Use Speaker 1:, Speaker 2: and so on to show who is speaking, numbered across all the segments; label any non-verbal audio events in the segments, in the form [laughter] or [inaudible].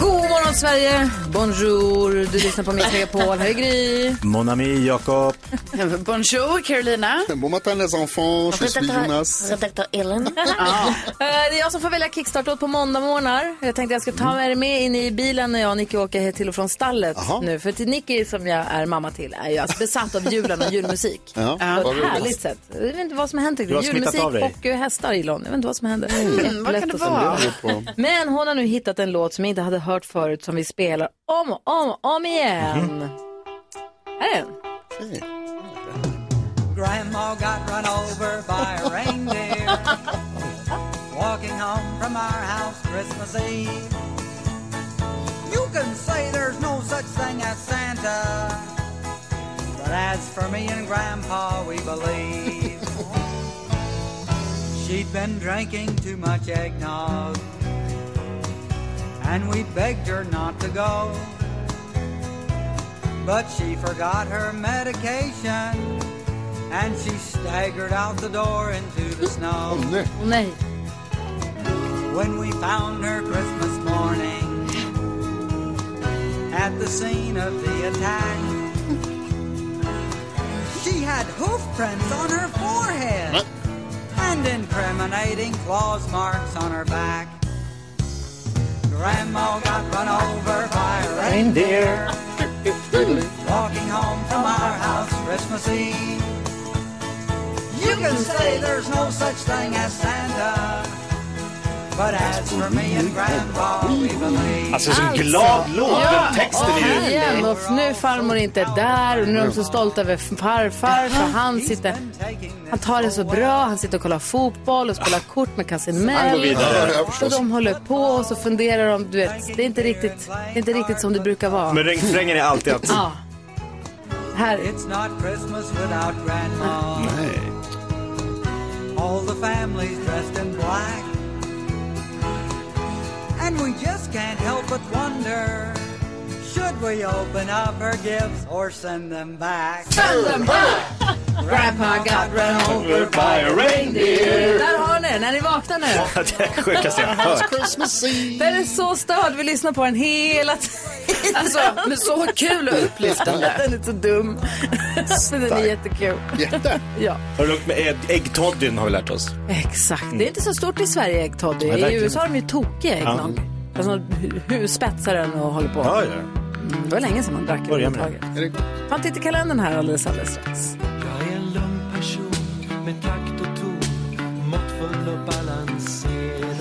Speaker 1: God morgon Sverige! Bonjour! Du lyssnar på Mix [laughs] Megapol. Här är Gry.
Speaker 2: Mon ami Jakob. [laughs]
Speaker 3: Bonjour Carolina.
Speaker 4: Bon matin les enfants, je suis Jonas.
Speaker 3: Redaktör Ellen. [laughs]
Speaker 1: Eh, Det är jag som får välja kickstart på måndag morgnar. Jag tänkte jag ska ta med er med in i bilen när jag och Nicky åker till och från stallet
Speaker 4: Aha.
Speaker 1: nu. För till Nicky som jag är mamma till är ju alltså besatt av julen och julmusik.
Speaker 4: Ja,
Speaker 1: På ett härligt sätt. Jag vet inte vad som hänt
Speaker 2: Du har
Speaker 1: Julmusik
Speaker 2: av dig.
Speaker 1: och eh, hästar Ilon. Jag vet inte vad som händer. Mm,
Speaker 3: vad kan det vara?
Speaker 1: Men hon har nu hittat en låt som jag inte hade hört förut som vi spelar om och om och om igen. Mhm. Här är den.
Speaker 5: Grandma got run over by a reindeer walking home from our house Christmas Eve. You can say there's no such thing as Santa, but as for me and Grandpa, we believe. She'd been drinking too much eggnog, and we begged her not to go. But she forgot her medication and she staggered out the door into the [laughs] snow.
Speaker 4: Nej.
Speaker 1: Åh nej.
Speaker 5: When we found her Christmas morning at the scene of the attack, she had hoof prints on her forehead and incriminating claws marks on her back. Grandma got run over by a reindeer walking home from our house Christmas Eve. You can say there's no such thing as Santa.
Speaker 2: Alltså så glad låt. Den texten är ju...
Speaker 1: Igen, och nu är farmor inte där och nu är de så stolta över farfar för han sitter, han tar det så bra, han sitter och kollar fotboll och spelar kort med Casimel. Och de håller på och så funderar de, du vet, det är inte riktigt, det är inte riktigt som det brukar vara.
Speaker 2: Men refrängen är alltid att...
Speaker 1: Ja. Här,
Speaker 5: It's not Christmas without Grandma.
Speaker 4: Nej.
Speaker 5: All the families dressed in black. And we just can't help but wonder should we open up her gifts or send them back?
Speaker 1: Grandpa got run over by a reindeer. Där har ni den, när ni vaknar nu. [laughs]
Speaker 2: Det är det sjukaste jag har hört.
Speaker 4: Christmas Eve.
Speaker 1: Den är så störd, vi lyssnar på den hela tiden.
Speaker 3: Alltså, men så kul och upplyftande.
Speaker 1: Den är så dum. Men den är jättekul.
Speaker 4: Jätte.
Speaker 1: Ja.
Speaker 2: Har du lugnt med ägg- äggtoddyn har vi lärt oss.
Speaker 1: Exakt. Det är inte så stort i Sverige, äggtoddy. I
Speaker 2: verkligen
Speaker 1: USA har de ju tokiga äggnog. Alltså, hu- hu- spetsar den och håller på.
Speaker 2: Ja, ja.
Speaker 1: Mm, Det var länge sedan man drack överhuvudtaget.
Speaker 4: Är det gott?
Speaker 1: Ta en titt i kalendern här alldeles, alldeles strax.
Speaker 6: Jag är en lugn person med takt och ton Måttfull och balanserad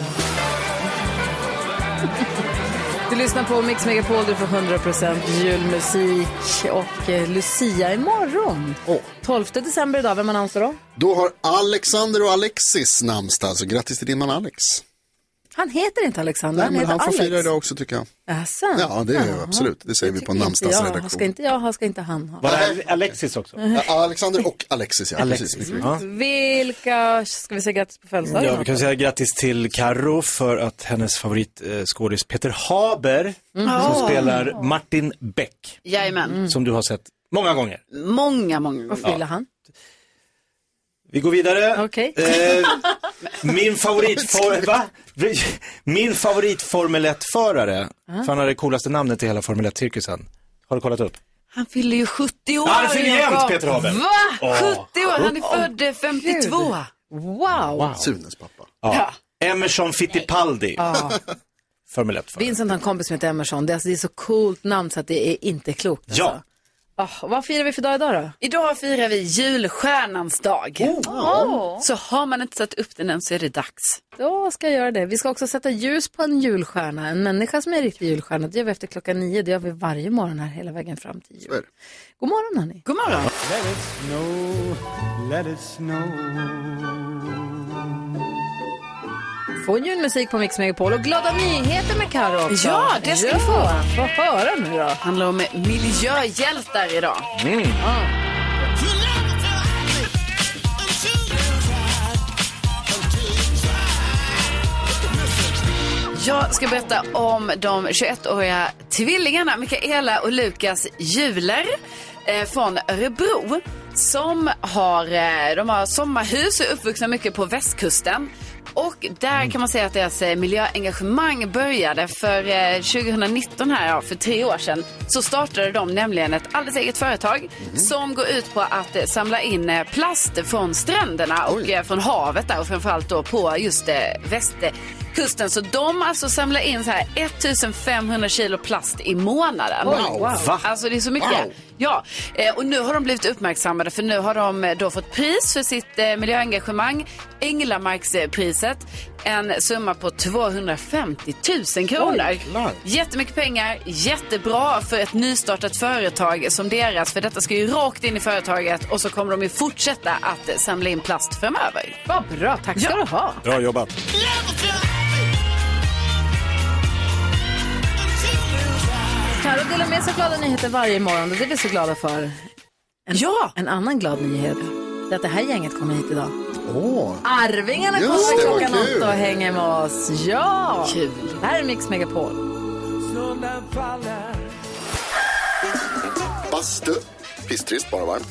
Speaker 1: Du lyssnar på Mix Megapol, du får 100% julmusik och eh, Lucia imorgon. 12 december idag, vem har namnsdag då?
Speaker 4: Då har Alexander och Alexis namnsdag, så grattis till din man Alex.
Speaker 1: Han heter inte Alexander,
Speaker 4: Nej,
Speaker 1: han
Speaker 4: men
Speaker 1: heter
Speaker 4: han får
Speaker 1: Alex.
Speaker 4: fira idag också tycker jag.
Speaker 1: Asså?
Speaker 4: Ja, det är
Speaker 1: Jaha.
Speaker 4: absolut. Det säger vi på namnsdagsredaktion.
Speaker 1: Ska inte jag ha, ska inte han ha.
Speaker 2: Var det Alexis också?
Speaker 4: Ja, Alexander och Alexis, ja.
Speaker 2: Alexis.
Speaker 4: Precis.
Speaker 2: Ja.
Speaker 1: Vilka ska vi säga grattis på födelsedagen?
Speaker 2: Ja, vi kan säga grattis till Karo för att hennes favoritskådis Peter Haber, som spelar Martin Beck,
Speaker 3: Jajamän.
Speaker 2: som du har sett många gånger.
Speaker 3: Många, många gånger.
Speaker 1: Vad fyller han?
Speaker 2: Vi går vidare.
Speaker 1: Okej.
Speaker 2: Eh, [laughs] min favoritfor... Va? Min favoritformel 1-förare, för han har det coolaste namnet i hela Formel 1-cirkusen. Har du kollat upp?
Speaker 3: Han fyller ju 70 år.
Speaker 2: Ja, han fyller jämnt. Peter Haber.
Speaker 3: Va?
Speaker 2: Åh.
Speaker 3: 70 år? Han är född eh, 52.
Speaker 1: Wow.
Speaker 4: Sunes pappa.
Speaker 2: Ja. Emerson Fittipaldi, Formel 1-förare.
Speaker 1: Vincent har en kompis som heter Emerson. Det är, alltså, det är så coolt namn så att det är inte klokt. Alltså.
Speaker 2: Ja.
Speaker 1: Ah, vad firar vi för dag idag då?
Speaker 3: Idag firar vi julstjärnans dag. Så har man inte satt upp den än så är det dags.
Speaker 1: Då ska jag göra det. Vi ska också sätta ljus på en julstjärna. En människa som är en riktig julstjärna. Det gör vi efter klockan nio. Det gör vi varje morgon här hela vägen fram till jul. God morgon hörni.
Speaker 3: God morgon.
Speaker 6: Let it snow, let it snow
Speaker 1: få julmusik på Mix Megapol och glada nyheter med Karo också.
Speaker 3: Ja, det ska vi få.
Speaker 1: Ja, Få höra nu då.
Speaker 3: handlar om miljöhjältar idag. Jag ska berätta om de 21-åriga tvillingarna Mikaela och Lukas Juler eh, från Örebro. Som har, eh, de har sommarhus och är uppvuxna mycket på västkusten. Och där kan man säga att deras eh, miljöengagemang började för eh, 2019 här, ja, för tre år sedan. Så startade de nämligen ett alldeles eget företag som går ut på att eh, samla in eh, plast från stränderna och eh, från havet där och framförallt då på just eh, västkusten. Så de alltså samlar in så här 1500 kilo plast i månaden.
Speaker 1: Wow.
Speaker 2: Va?
Speaker 3: Alltså det är så mycket.
Speaker 4: Wow.
Speaker 3: Ja, eh, och nu har de blivit uppmärksammade för nu har de eh, då fått pris för sitt eh, miljöengagemang. Änglamarkspriset. En summa på 250 000 kronor. Jättemycket pengar, jättebra för ett nystartat företag som deras. För detta ska ju rakt in i företaget och så kommer de ju fortsätta att samla in plast framöver.
Speaker 1: Vad bra, tack ska
Speaker 3: Ja.
Speaker 1: du ha.
Speaker 2: Bra jobbat.
Speaker 1: Karo delar med sig glada nyheter varje morgon och det är vi så glada för. En,
Speaker 3: Ja!
Speaker 1: En annan glad nyhet är att det här gänget kommer hit idag.
Speaker 4: Åh,
Speaker 1: Arvingarna kommer
Speaker 4: det,
Speaker 1: klockan åtta och hänger med oss. Ja!
Speaker 3: Kul.
Speaker 1: Det här är Mix Megapol.
Speaker 4: Bastu. Pisstrist, bara varmt.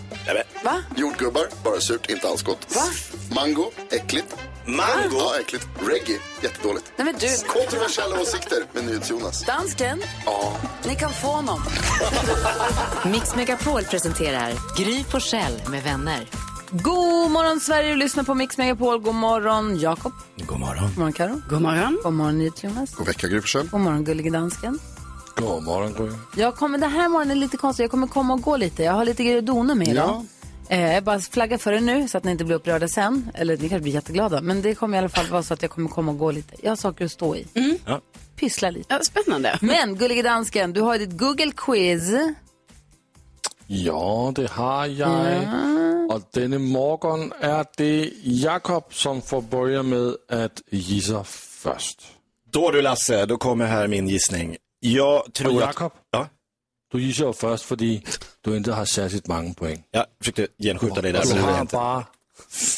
Speaker 3: Va?
Speaker 4: Jordgubbar, bara surt, inte alls gott.
Speaker 3: Va?
Speaker 4: Mango, äckligt.
Speaker 2: Mango?
Speaker 4: Ja, äckligt. Reggae, jättedåligt.
Speaker 3: Nej men du,
Speaker 4: Kontroversiella åsikter med NyhetsJonas.
Speaker 3: dansken,
Speaker 4: Ja,
Speaker 3: ni kan få honom. [laughs]
Speaker 7: Mix Megapol presenterar Gry Forssell med vänner.
Speaker 1: God morgon Sverige, du lyssnar på Mix Megapol. God morgon Jakob.
Speaker 2: God morgon.
Speaker 1: God morgon Karo.
Speaker 3: God morgon.
Speaker 1: God morgon NyhetsJonas.
Speaker 4: god vecka Gry Forssell.
Speaker 1: God morgon gullige dansken.
Speaker 2: God morgon, Gry.
Speaker 1: Jag kommer, det här morgonen är lite konstigt. Jag kommer komma och gå lite. Jag har lite grejer att dona med idag. Eh, jag bara flaggar för det nu så att ni inte blir upprörda sen. Eller ni kanske blir jätteglada. Men det kommer i alla fall vara så att jag kommer komma och gå lite. Jag har saker att stå i.
Speaker 2: Ja.
Speaker 1: Pyssla lite.
Speaker 3: Ja, spännande.
Speaker 1: Men gullige dansken, du har ju ditt Google quiz.
Speaker 8: Ja, det har jag. Och denna morgon är det Jakob som får börja med att gissa först.
Speaker 2: Då du Lasse, då kommer här min gissning. Jag tror
Speaker 8: Och
Speaker 2: att...
Speaker 8: Jakob,
Speaker 2: Ja,
Speaker 8: du gissar först för du inte har särskilt många poäng.
Speaker 2: jag försökte genskjuta dig där,
Speaker 8: Du har bara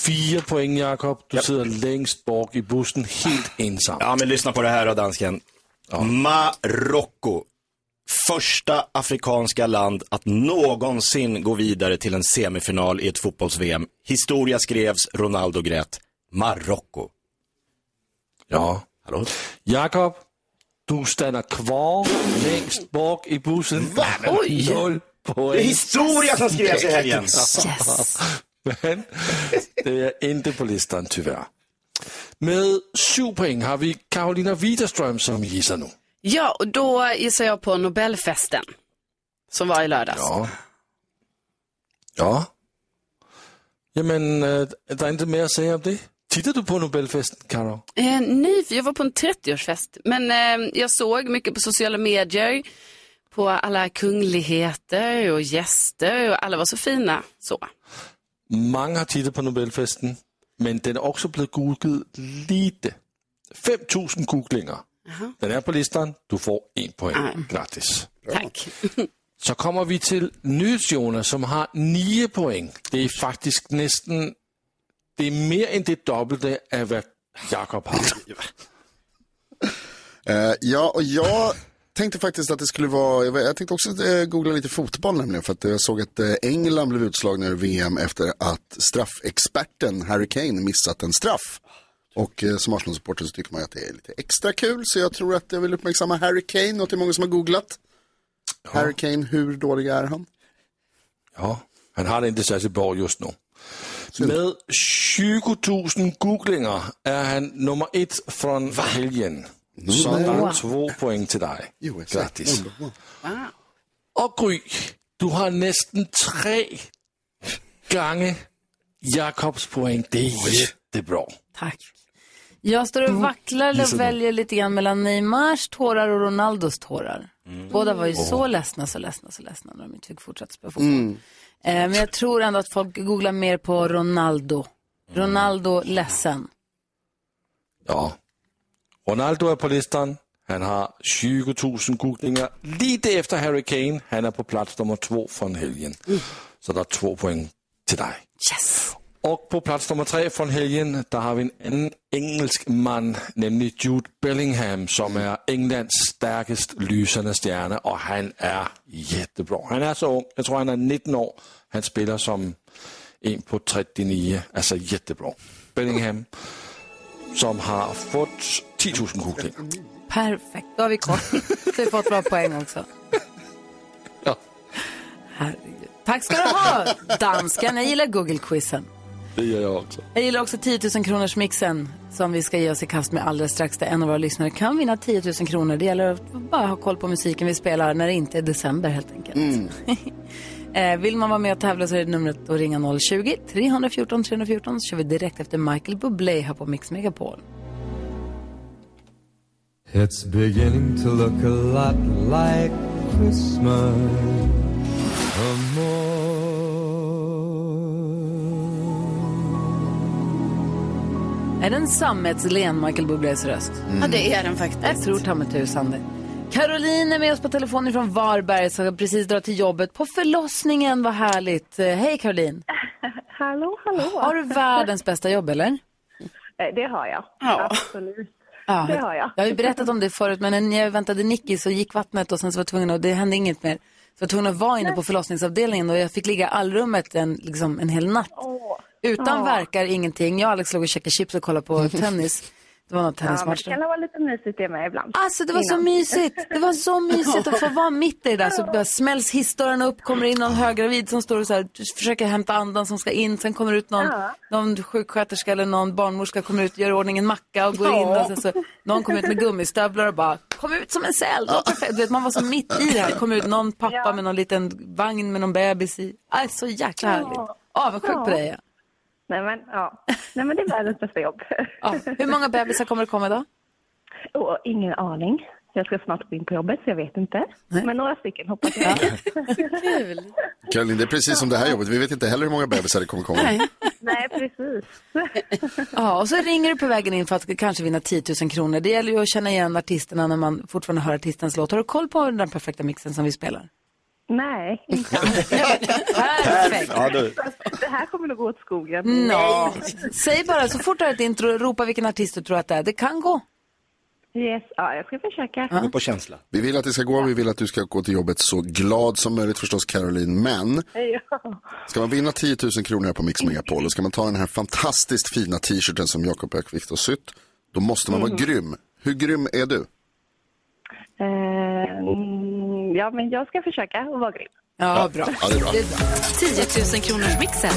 Speaker 8: fyra poäng Jakob. Du
Speaker 2: Japp.
Speaker 8: sitter längst bak i bussen helt ensam.
Speaker 2: Ja, men lyssna på det här då, dansken. Marocko. Första afrikanska land att någonsin gå vidare till en semifinal i ett fotbolls-VM. Historia skrevs, Ronaldo grät. Marocko.
Speaker 8: Ja.
Speaker 2: Hallå?
Speaker 8: Jakob, du stannar kvar längst bak i bussen.
Speaker 3: Oj.
Speaker 8: Noll poäng.
Speaker 2: Det är historia som skrevs i helgen.
Speaker 8: Men det är inte på listan tyvärr. Med sju poäng har vi Carolina Widerström som gissar nu.
Speaker 3: Ja, och då gissar jag på Nobelfesten. Som var i lördags.
Speaker 8: Ja. Ja. Jamen, äh, det är inte mer att säga om det. Tittar du på Nobelfesten, Karo?
Speaker 3: Eh, nej, jag var på en 30-årsfest. Men eh, jag såg mycket på sociala medier. På alla kungligheter och gäster och alla var så fina. Så.
Speaker 8: Många har tittat på Nobelfesten, men den är också blivit googlet lite. 5000 googlingar. Den är på listan, du får en poäng gratis.
Speaker 3: Tack. [laughs]
Speaker 8: Så kommer vi till NyhetsJonas som har nio poäng. Det är faktiskt nästan, det är mer än det dubbla av vad Jakob har. [laughs]
Speaker 4: Eh, ja, och jag tänkte faktiskt att det skulle vara, jag, tänkte också eh, googla lite fotboll nämligen för att jag såg att eh, England blev utslagna ur VM efter att straffexperten Harry Kane missat en straff. Och eh, som Arsenal-supporter så tycker man att det är lite extra kul så jag tror att jag vill uppmärksamma Harry Kane och det är många som har googlat. Harry Kane, hur dålig är han?
Speaker 8: Ja, han har det inte särskilt bra just nu. Med 20 000 googlingar är han nummer ett från helgen. Så det är två poäng till dig. Grattis. Och Gry, du har nästan tre gånger Jakobs poäng. Det är jättebra.
Speaker 1: Tack. Jag står och vacklar
Speaker 8: gissar
Speaker 1: och väljer lite grann mellan Neymars tårar och Ronaldos tårar. Båda var ju så ledsna, så ledsna, så ledsna när de inte fick fortsätta spela fotboll. Eh, men jag tror ändå att folk googlar mer på Ronaldo. Ronaldo ledsen.
Speaker 8: Ja, Ronaldo är på listan. Han har 20 000 googlingar. Lite efter Harry Kane. Han är på plats nummer två från helgen. Så det är två poäng till dig.
Speaker 3: Yes!
Speaker 8: Och på plats nummer tre från helgen, där har vi en annan engelsk man, nämligen Jude Bellingham, som är Englands starkast lysande stjärna och han är jättebra. Han är så ung, jag tror han är 19 år. Han spelar som en på 39, alltså jättebra. Bellingham, som har fått 10 000 googlingar.
Speaker 1: Perfekt, då har vi koll. Så har fått bra poäng också.
Speaker 8: Ja.
Speaker 1: Herregud. Tack ska du ha, dansken. Jag gillar Google-quizen.
Speaker 8: Det gör jag också.
Speaker 1: Jag gillar också 10 000 kronors mixen som vi ska ge oss i kast med alldeles strax. Där en av våra lyssnare kan vinna 10 000 kronor. Det gäller att bara ha koll på musiken vi spelar när det inte är december helt enkelt. [laughs] eh, vill man vara med och tävla så är det numret att ringa 020-314 314 så kör vi direkt efter Michael Bublé här på Mix Megapol.
Speaker 6: It's beginning to look a lot like Christmas.
Speaker 1: Är det en sammetslen Michael Bublés röst?
Speaker 3: Ja, det är den faktiskt.
Speaker 1: Jag tror ta mig tusan det. Caroline är med oss på telefonen från Varberg så jag precis dra till jobbet på förlossningen. Vad härligt. Eh, Hej Caroline. [laughs]
Speaker 9: Hallå, hallå.
Speaker 1: Har du världens bästa jobb eller?
Speaker 9: Eh, Det har jag.
Speaker 3: Ja.
Speaker 9: Absolut.
Speaker 1: Ja,
Speaker 9: Det har jag.
Speaker 1: Jag har ju berättat om det förut men när jag väntade Nicky så gick vattnet och sen så var jag tvungen och det hände inget mer. Så jag var tvungen att vara inne på förlossningsavdelningen och jag fick ligga i allrummet en, liksom, en hel natt. Utan verkar ingenting. Jag och Alex låg och käkade chips och kollade på [laughs] tennis. Det var någon
Speaker 9: Ja,
Speaker 1: tennismatch.
Speaker 9: det kan vara lite mysigt det med ibland.
Speaker 1: Alltså det var så
Speaker 9: Innan.
Speaker 1: mysigt. Det var så [laughs] mysigt att få vara mitt i det där. Så bara smälls hissdörrarna upp, kommer in någon höggravid som står och så här, försöker hämta andan som ska in. Sen kommer ut någon,
Speaker 9: Ja.
Speaker 1: någon sjuksköterska eller någon barnmorska kommer ut, gör i ordning en macka och går in. Och sen så, någon kommer ut med gummistövlar och bara, kom ut som en säl. Du vet, man var så mitt i det här. Kom ut någon pappa med någon liten vagn med någon bebis i. Aj, så jäkla härligt. Avundsjuk på
Speaker 9: Ja.
Speaker 1: dig.
Speaker 9: Nej, men, ja. Nej, men det är världens bästa jobb.
Speaker 1: Ja. Hur många bebisar kommer det komma idag?
Speaker 9: Och ingen aning. Jag ska snart gå in på jobbet, så jag vet inte. Men några stycken hoppas jag. [laughs]
Speaker 1: Kul.
Speaker 4: Caroline, det är precis som det här jobbet. Vi vet inte heller hur många bebisar det kommer komma.
Speaker 9: Nej, precis.
Speaker 1: Ja, och så ringer du på vägen in för att kanske vinna 10 000 kronor. Det gäller ju att känna igen artisterna när man fortfarande hör artistens låt. Har du koll på den perfekta mixen som vi spelar?
Speaker 9: Nej, [laughs] inte
Speaker 1: Perfekt.
Speaker 2: Ja, du.
Speaker 9: Det här kommer nog gå åt skogen.
Speaker 1: Nå. Säg bara, så fort du har ett intro, ropa vilken artist du tror att det är. Det kan gå.
Speaker 9: Yes, ja, jag ska försöka.
Speaker 2: Gå på känsla.
Speaker 4: Vi vill att det ska gå, vi vill att du ska gå till jobbet så glad som möjligt förstås Caroline. Men
Speaker 9: Ja.
Speaker 4: ska man vinna 10 000 kronor här på Mix Megapol och ska man ta den här fantastiskt fina t-shirten som Jakob Ökvikt har sytt, då måste man vara grym. Hur grym är du?
Speaker 9: Eh, mm, ja, men jag ska försöka att vara grym.
Speaker 1: Ja, bra.
Speaker 4: Ja, det är bra.
Speaker 7: 10 000 kronors mixen.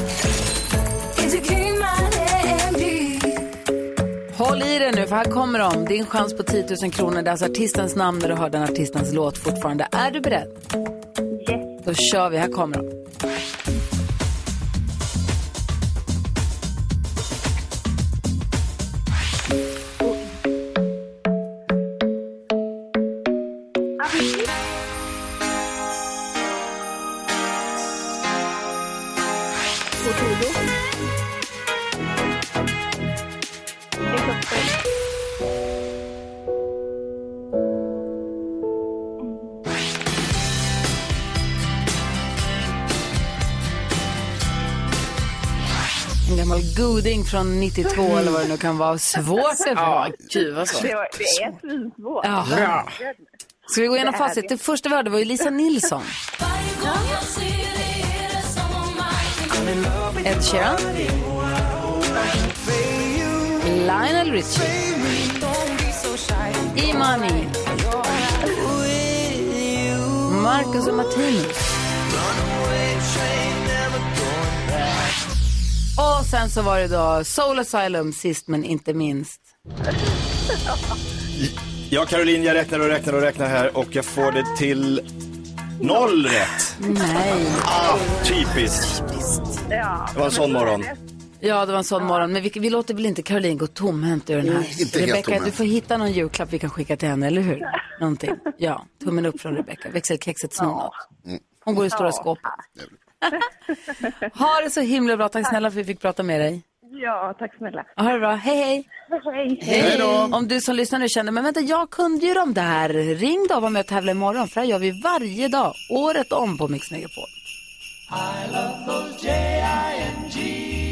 Speaker 1: Håll i dig nu, för här kommer de. Din chans på 10 000 kronor. Det är alltså artistens namn när du hör den artistens låt fortfarande. Är du beredd?
Speaker 9: Yes.
Speaker 1: Då kör vi. Här kommer de. Goding från 92 eller vad det nu kan vara. Svårt det
Speaker 3: Ja,
Speaker 1: var.
Speaker 3: gud vad svårt.
Speaker 9: Det, var, det är svinsvårt.
Speaker 1: Ja. Ska vi gå igenom
Speaker 9: Det är
Speaker 1: facit?
Speaker 9: det.
Speaker 1: Det första vi hörde var ju Lisa Nilsson. Ed Sheeran. Lionel Richie. Imani. Marcus och Martinus. Och sen så var det då Soul Asylum sist men inte minst.
Speaker 2: Ja, Caroline, jag räknar och räknar och räknar här och jag får det till noll rätt.
Speaker 1: Nej.
Speaker 2: Ah, typiskt.
Speaker 9: Ja.
Speaker 2: Det var en sån morgon.
Speaker 1: Ja, det var en sån morgon. Men vi, vi låter väl inte Caroline gå tomhänt ur den här.
Speaker 4: Inte helt
Speaker 1: Rebecka,
Speaker 4: tomhänt.
Speaker 1: du får hitta någon julklapp vi kan skicka till henne, eller hur? Någonting. Ja, tummen upp från Rebecka. Växelkexet snor något. Hon går i stora skåpet. [laughs] ha det så himla bra. Tack snälla för att vi fick prata med dig.
Speaker 9: Ja, tack snälla.
Speaker 1: Ha det bra. Hej, hej.
Speaker 9: Hej.
Speaker 1: Hej Om du som lyssnar nu känner, men vänta, jag kunde ju de där. Ring då och var med och tävla imorgon, för det gör vi varje dag, året om på Mix Megapol.
Speaker 5: I love those J-I-N-G-L-E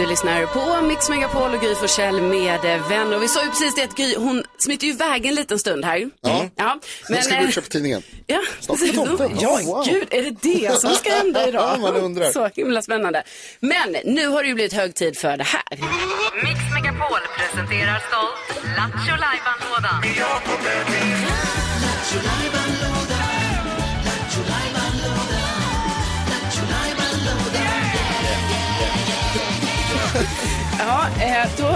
Speaker 3: Du lyssnar på Mix Megapol och Gry Forssell med eh, vänner. Och vi sa ju precis det att Gry, hon smiter ju iväg en liten stund här.
Speaker 4: Ja.
Speaker 3: ja
Speaker 4: Men, ska gå
Speaker 3: eh,
Speaker 4: och köpa tidningen.
Speaker 3: Ja,
Speaker 4: Snart är tomten.
Speaker 3: ja
Speaker 4: wow.
Speaker 3: gud, är det det som ska [laughs] hända idag?
Speaker 4: Ja, man undrar.
Speaker 3: Så himla spännande. Men nu har det ju blivit hög tid för det här.
Speaker 7: Mix Megapol presenterar stolt Lattjo Lajban-lådan.
Speaker 3: Ja, eh, då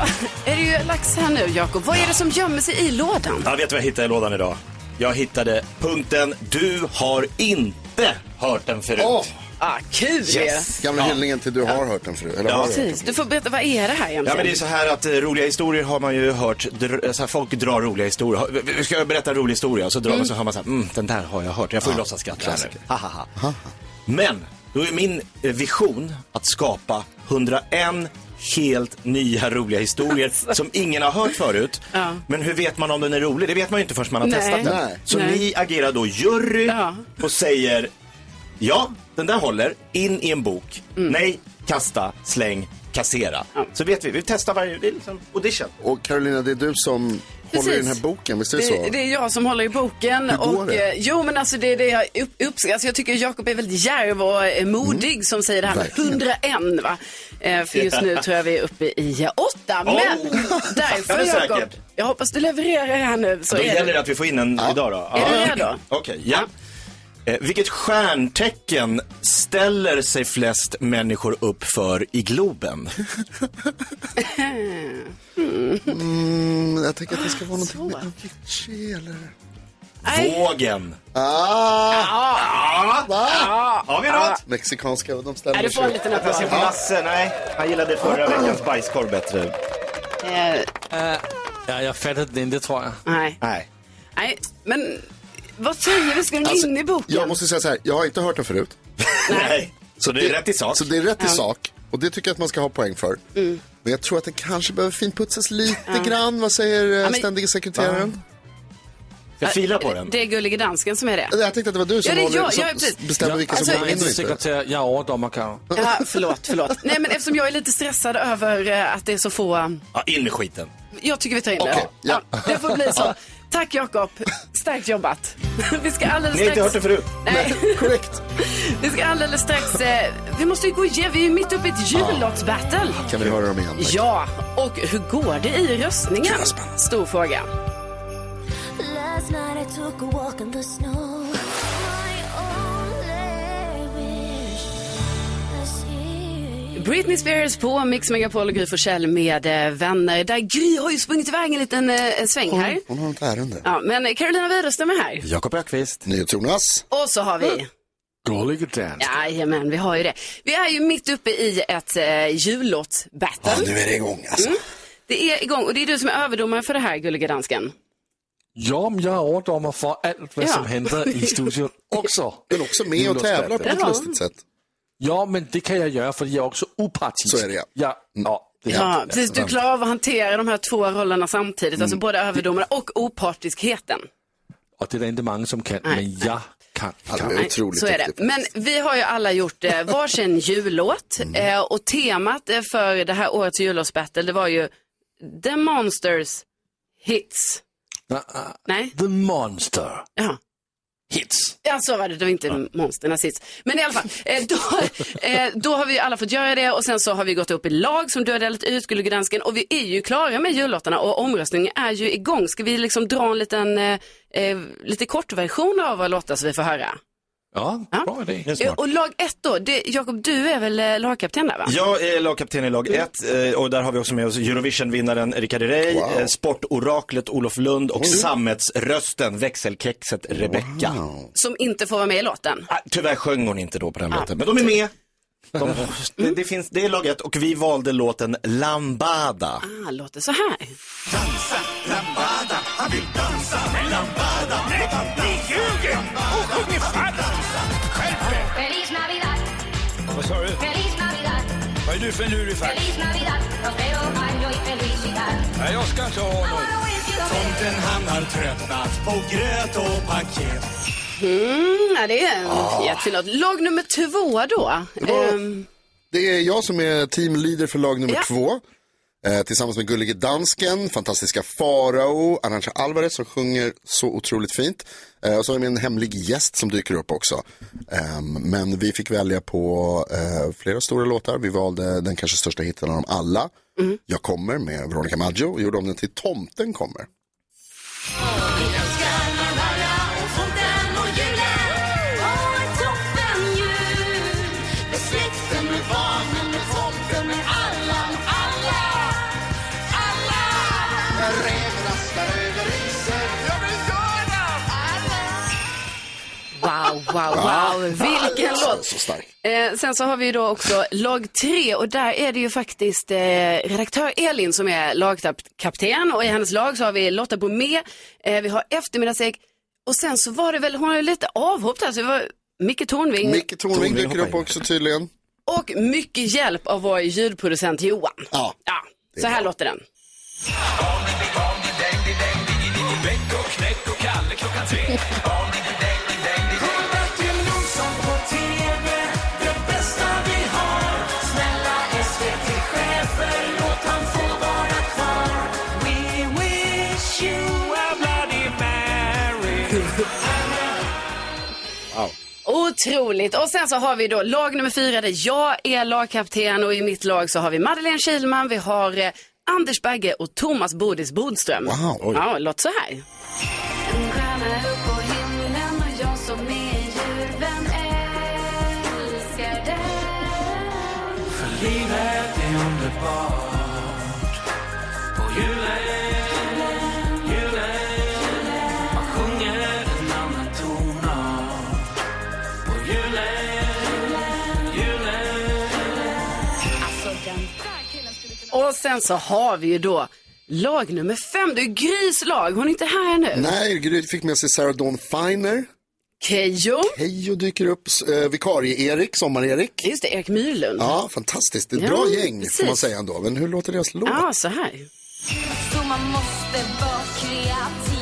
Speaker 3: är det ju lax här nu, Jakob. Vad är det som gömmer sig i lådan?
Speaker 2: Jag vet vad jag hittade i lådan idag. Jag hittade punkten Du har inte hört den förut.
Speaker 4: Åh,
Speaker 3: Ah, kul.
Speaker 2: Yes.
Speaker 4: gamla
Speaker 2: Ja.
Speaker 4: hyllningen till du har hört den förut. Eller
Speaker 2: Ja,
Speaker 4: har du hört den?
Speaker 3: Precis. Du får berätta, vad är det här egentligen?
Speaker 2: Ja men det är så här att eh, roliga historier har man ju hört, dr, så här, folk drar roliga historier. Ska jag berätta en rolig historia? Så drar man så hör man så här, mm, den där har jag hört. Jag får ju låtsas skratta här nu. Ha, ha, ha. Men, då är min eh, vision att skapa 101 helt nya roliga historier [laughs] som ingen har hört förut.
Speaker 3: Ja.
Speaker 2: Men hur vet man om den är rolig? Det vet man ju inte förrän man har
Speaker 3: Nej.
Speaker 2: testat den.
Speaker 4: Nej.
Speaker 2: Så
Speaker 3: Nej.
Speaker 2: ni agerar då jury
Speaker 3: Ja.
Speaker 2: och säger ja, den där håller, in i en bok.
Speaker 3: Mm.
Speaker 2: Nej, kasta, släng, kassera. Så vet vi, vi testar varje, det är liksom audition.
Speaker 4: Och Carolina, det är du som håller i den här boken, visst är det, så?
Speaker 3: Det, det är jag som håller i boken.
Speaker 4: Hur går
Speaker 3: och,
Speaker 4: det?
Speaker 3: eh, Jo, men alltså det är det jag upp, uppskattar. Alltså, jag tycker Jakob är väldigt djärv och eh, modig som säger det här med
Speaker 4: Mm. Verkligen.
Speaker 3: 101. Va? Eh, för just nu [laughs] tror jag vi är uppe i eh, åtta. Men
Speaker 2: Ja,
Speaker 3: därför
Speaker 2: det är
Speaker 3: Jakob, jag hoppas du levererar här nu. Så
Speaker 2: Då
Speaker 3: är
Speaker 2: gäller
Speaker 3: det.
Speaker 2: det att vi får in en idag då.
Speaker 3: Är du redo?
Speaker 2: Okej, ja. Eh, vilket stjärntecken ställer sig flest människor upp för i Globen? [laughs]
Speaker 4: Mm, jag tänker att det ska vara någonting med Avicii eller...
Speaker 2: Vågen.
Speaker 4: Ah! Va?
Speaker 2: Har vi något?
Speaker 4: Mexikanska, de ställer
Speaker 3: Nej, du får en liten applåd.
Speaker 2: Jag Lasse, nej. Han gillade förra veckans bajskorv bättre.
Speaker 3: Eh,
Speaker 8: Ja, jag fattade den inte tror jag.
Speaker 3: nej.
Speaker 2: Nej.
Speaker 3: nej, men vad säger vi? Ska den
Speaker 4: Alltså,
Speaker 3: in i boken?
Speaker 4: Jag måste säga så här, jag har inte hört den förut. [laughs]
Speaker 2: Nej. Så det är rätt i sak.
Speaker 4: Så det är rätt i sak. Och det tycker jag att man ska ha poäng för.
Speaker 3: Mm.
Speaker 4: Men jag tror att det kanske behöver finputsas lite grann. Vad säger eh,
Speaker 3: men-
Speaker 4: ständige sekreteraren?
Speaker 2: Jag filar på den.
Speaker 3: Det är Gullige Dansken som är det.
Speaker 4: Jag tänkte att det var du som,
Speaker 3: Ja, det är
Speaker 4: håller,
Speaker 3: jag,
Speaker 4: som
Speaker 3: jag
Speaker 4: bestämmer vilka som
Speaker 3: Alltså,
Speaker 4: kommer
Speaker 8: Jag
Speaker 4: in
Speaker 8: är
Speaker 4: och
Speaker 8: inte sekreterare, jag Karo.
Speaker 3: Ja, förlåt, förlåt. Nej, men eftersom jag är lite stressad över eh, att det är så få...
Speaker 2: Ja, in med skiten.
Speaker 3: Jag tycker vi tar in det.
Speaker 4: Okej, ja.
Speaker 3: Det får bli så. Tack Jakob. Starkt jobbat. Vi ska alldeles
Speaker 2: Ni har inte hört
Speaker 3: strax...
Speaker 2: det förut.
Speaker 3: Nej,
Speaker 4: Korrekt.
Speaker 3: vi ska alldeles strax... Eh, vi måste ju gå igenom, vi är ju mitt uppe i ett jullottsbattle.
Speaker 4: Kan vi höra dem igen? tack?
Speaker 3: Ja, och hur går det i röstningen? Stor fråga.
Speaker 10: Last night I took a walk in the snow.
Speaker 3: Britney Spears på Mix Megapol och Gry Forssell med eh, vänner. Där Gry har ju sprungit iväg en liten eh, sväng här.
Speaker 4: Hon har ett ärende.
Speaker 3: Ja, men Carolina Widerström är här.
Speaker 2: Jakob Ökvist.
Speaker 4: NyhetsJonas.
Speaker 3: Och så har vi...
Speaker 8: Gullige dans.
Speaker 3: Jajamän, vi har ju det. Vi är ju mitt uppe i ett eh, jullåtsbattle.
Speaker 4: Ja, nu är det igång alltså.
Speaker 3: Mm. Det är igång och det är du som är överdomare för det här, gulliga dansken.
Speaker 8: Ja, men jag är överdomare för allt vad
Speaker 3: Ja.
Speaker 8: som händer i studion också. [laughs]
Speaker 4: Men också med och tävlar på ett lustigt sätt.
Speaker 8: Ja, men det kan jag göra för jag är också opartisk.
Speaker 4: Så är det, ja.
Speaker 8: Ja, ja, är
Speaker 3: Ja,
Speaker 8: jag.
Speaker 3: precis. Du klarar av att hantera de här två rollerna samtidigt, alltså både överdomare och opartiskheten.
Speaker 8: Och det är det inte många som kan, men jag kan.
Speaker 4: Ja,
Speaker 8: kan.
Speaker 4: otroligt
Speaker 3: Så är det. Men vi har ju alla gjort eh, varsin [laughs] jullåt eh, och temat eh, för det här årets jullåtsbattle det var ju The Monsters Hits.
Speaker 8: Ja, ja.
Speaker 3: Nej?
Speaker 8: The Monster
Speaker 3: Ja.
Speaker 8: Hits.
Speaker 3: Ja, så var det. Det var inte monsternas hits. Men i alla fall, eh, då, eh, då har vi alla fått göra det och sen så har vi gått upp i lag som du har delat ut, Gullige Dansken. Och vi är ju klara med jullåtarna och omröstningen är ju igång. Ska vi liksom dra en liten, eh, eh, lite kortversion av våra låtar så vi får höra?
Speaker 8: Ja,
Speaker 3: Ja.
Speaker 8: bra idé.
Speaker 3: Eh. Och lag ett då, det, Jakob du är väl eh, lagkapten där va?
Speaker 2: Jag är lagkapten i lag 1 och där har vi också med oss Eurovision-vinnaren Rickard Herrey,
Speaker 4: Wow.
Speaker 2: eh, sportoraklet Olof Lund och sammetsrösten, växelkexet Rebecca.
Speaker 3: Som inte får vara med i låten.
Speaker 2: Ah, Tyvärr sjöng hon inte då på den låten, men de är med. De, det, det, finns, det är lag 1 och vi valde låten Lambada.
Speaker 3: Ah, låter så här.
Speaker 5: Han vill dansa med lambada. Nej, ni ljuger och sjunger
Speaker 11: Vad sa du?
Speaker 10: Feliz Navidad.
Speaker 11: Vad är du för en lurifax?
Speaker 10: Feliz Navidad. Prospero año y felicidad.
Speaker 11: Nej, jag ska inte ha något.
Speaker 10: Tomten
Speaker 12: han har tröttnat på gröt och paket.
Speaker 3: Mm, ja, det är en jättefin låt. Lag nummer två då. Ehm,
Speaker 4: Det är jag som är teamleader för lag nummer
Speaker 3: Ja.
Speaker 4: två. Eh, tillsammans med Gullige Dansken, fantastiska Farao, Arantxa Alvarez som sjunger så otroligt fint. Eh, och så har vi en hemlig gäst som dyker upp också. Ehm, men vi fick välja på eh, flera stora låtar. Vi valde den kanske största hitten av dem alla. Jag kommer med Veronica Maggio och gjorde om den till Tomten kommer.
Speaker 3: Wow, wow. Vilken låt.
Speaker 4: Så stark.
Speaker 3: Eh, sen så har vi ju då också lag tre och där är det ju faktiskt eh, redaktör Elin som är lagkapten och i hennes lag så har vi Lotta Bromé, eh, vi har eftermiddagsägg och sen så var det väl, hon har ju lite avhopp där så det var Micke Tornving
Speaker 4: Micke Tornving dyker upp också tydligen.
Speaker 3: och mycket hjälp av vår ljudproducent Johan.
Speaker 4: Ja.
Speaker 3: ja så här låter den.
Speaker 11: Bäck
Speaker 3: Otroligt. Och sen så har vi då lag nummer fyra där jag är lagkapten och i mitt lag så har vi Madeleine Kilman, vi har eh, Anders Bagge och Thomas Bodis Bodström.
Speaker 4: Wow.
Speaker 3: Ja, låt så här. Och sen så har vi ju då lag nummer fem, det är Grys lag, hon är inte här nu.
Speaker 4: Nej, Gry fick med sig Sarah Dawn Finer.
Speaker 3: Keyyo.
Speaker 4: Keyyo dyker upp. Eh, Vikarie-Erik, Sommar-Erik.
Speaker 3: Just det, Erik Myrlund.
Speaker 4: Ja, fantastiskt. Det är ett
Speaker 3: Ja,
Speaker 4: bra gäng får man
Speaker 3: precis.
Speaker 4: säga ändå. Men hur låter deras låt?
Speaker 3: Ja, så här.
Speaker 10: Så man måste vara kreativ.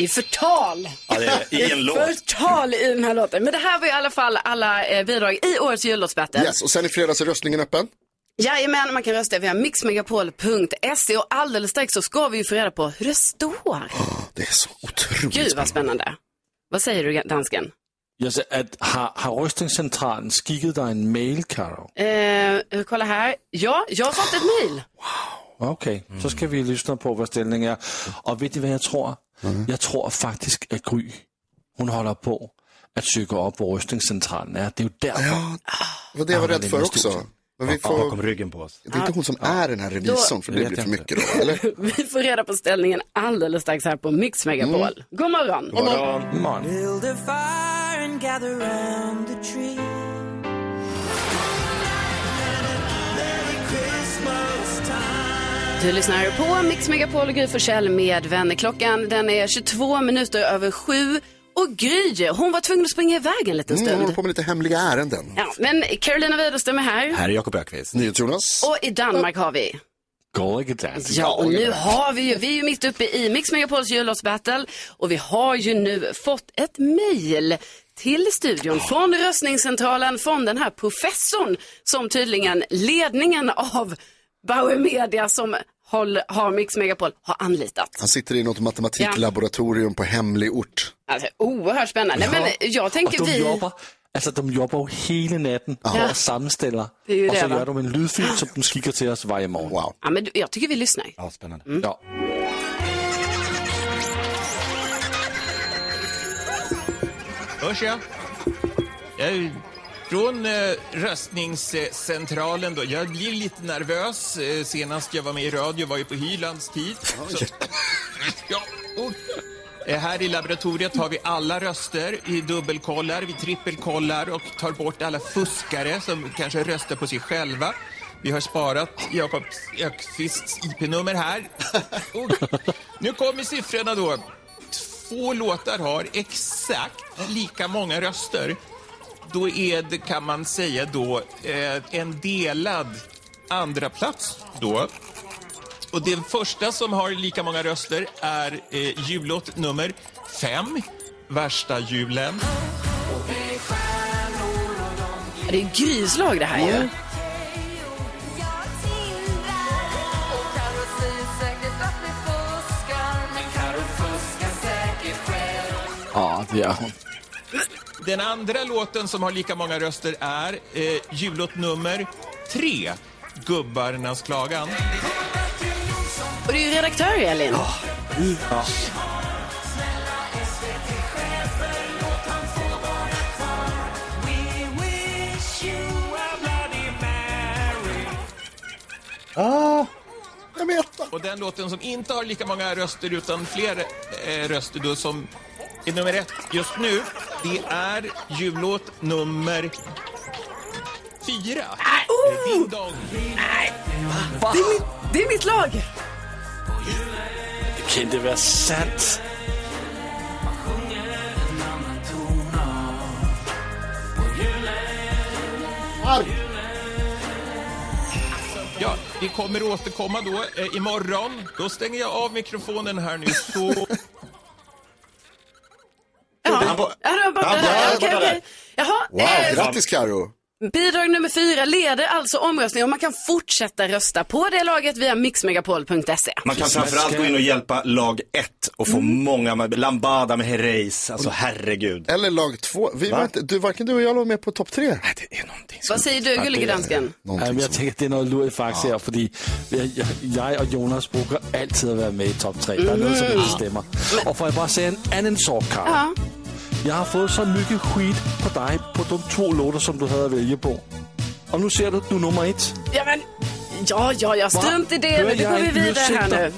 Speaker 10: Det är
Speaker 3: förtal.
Speaker 2: Ja, det är i en låt.
Speaker 3: Förtal i den här låten. Men det här var i alla fall alla eh, bidrag i årets jullåtsbattle.
Speaker 4: Yes, och sen i fredags är röstningen öppen.
Speaker 3: Jajamän, man kan rösta via mixmegapol.se och alldeles strax så ska vi ju få reda på hur det står.
Speaker 4: Det är så otroligt
Speaker 3: Gud vad spännande. Vad säger du dansken?
Speaker 8: Jag säger att har, har röstningscentralen skickat dig en mail, Karo?
Speaker 3: Eh, kolla här. Ja, jag har fått ett mejl.
Speaker 8: Okej, så ska vi lyssna på vad ställningen är. Och vet ni vad jag tror? Jag tror faktiskt att Gry, hon håller på att söka upp på röstningscentralen. Ja, det är ju därför.
Speaker 4: Ja, det var det jag var rädd för också. Men vi får...
Speaker 2: bakom ryggen på oss.
Speaker 4: Det är inte hon som är den här revisorn, för det blir för mycket då, eller? [laughs]
Speaker 3: Vi får reda på ställningen alldeles strax här på Mix Megapol. God morgon.
Speaker 2: God morgon.
Speaker 8: Man.
Speaker 6: Build a fire
Speaker 3: Du lyssnar på Mix Megapol och Gry Forssell med vänner. Klockan den är 22 minuter över sju. Och Gry, hon var tvungen att springa iväg en liten
Speaker 4: Mm, jag håller
Speaker 3: stund.
Speaker 4: på med lite hemliga ärenden.
Speaker 3: Ja, men Carolina Widerström är här.
Speaker 2: Här är Jakob Ökvist.
Speaker 4: NyhetsJonas.
Speaker 3: Och i Danmark har vi.
Speaker 8: Gullige dansken.
Speaker 3: Ja, och nu har vi ju, vi är ju mitt uppe i Mix Megapols jullåtsbattle och vi har ju nu fått ett mejl till studion från röstningscentralen från den här professorn som tydligen ledningen av Bauer Media som håll, har Mix Megapol har anlitat.
Speaker 4: Han sitter i något matematiklaboratorium på hemlig ort.
Speaker 3: Alltså, oerhört spännande.
Speaker 8: Ja.
Speaker 3: Men jag
Speaker 8: Och
Speaker 3: tänker
Speaker 8: de
Speaker 3: vi...
Speaker 8: jobbar, alltså de jobbar hela natten
Speaker 3: Ja. är ju
Speaker 8: och så
Speaker 3: det,
Speaker 8: gör de en lydfil som de skickar till oss varje morgon.
Speaker 4: Wow.
Speaker 3: Ja, men jag tycker vi lyssnar.
Speaker 2: Ja, spännande.
Speaker 8: Ja.
Speaker 13: Hörs jag? Jag är från eh, röstningscentralen då. Jag blir lite nervös. Eh, senast jag var med i radio var ju på Hylands tid. Så, ja, och, Eh, Här i laboratoriet har vi alla röster, vi dubbelkollar, vi trippelkollar och tar bort alla fuskare som kanske röstar på sig själva. Vi har sparat Jakob Ökvists IP-nummer här. Och nu kommer siffrorna då. Två låtar har exakt lika många röster. Då är det, kan man säga då, eh, en delad andra plats då. Och den första som har lika många röster är eh, jullåt nummer fem, Värsta julen.
Speaker 3: Det är gryslag det här ju.
Speaker 8: Ja, det är hon.
Speaker 13: Den andra låten som har lika många röster är eh, jullåt nummer tre, Gubbarnas klagan.
Speaker 3: Och det är ju redaktör Elin.
Speaker 8: Ja.
Speaker 4: Ah, jag vet.
Speaker 13: Och den låten som inte har lika många röster utan fler eh, röster då som är nummer ett just nu, det är jullåt nummer fyra.
Speaker 3: Oh!
Speaker 13: Ding dong.
Speaker 3: Det är, mitt, det är mitt lag.
Speaker 8: Det kan inte vara sant.
Speaker 13: Ja, vi kommer återkomma då eh, imorgon. Då stänger jag av mikrofonen här nu så...
Speaker 3: Ja, det var borta där. Okej, okej. Jaha,
Speaker 4: Wow,
Speaker 3: eh,
Speaker 4: grattis Karo.
Speaker 3: Bidrag nummer fyra leder alltså omröstningen och man kan fortsätta rösta på det laget via mixmegapol.se.
Speaker 2: Man kan framförallt gå in och hjälpa lag 1 och få många, med- Lambada med Herreys, alltså herregud.
Speaker 4: Eller lag två. Vi
Speaker 2: Va?
Speaker 4: var inte, du, varken du och jag låg med på topp tre.
Speaker 2: Nej, det är någonting
Speaker 3: Vad säger du, gullige dansken?
Speaker 8: Ja, jag tänker, det är något lurigt faktiskt här, för jag, jag och Jonas brukar alltid vara med i topp tre. Det är något som inte stämmer. Och får jag bara säga en annan sak, Karo?
Speaker 3: Ja.
Speaker 8: Jag har fått så mycket skit på dig på de två låtar som du hade att välja på. Och nu ser du, du är nummer ett.
Speaker 3: Ja, men, ja, ja, ja, strunt i det nu. Går vi vidare här nu.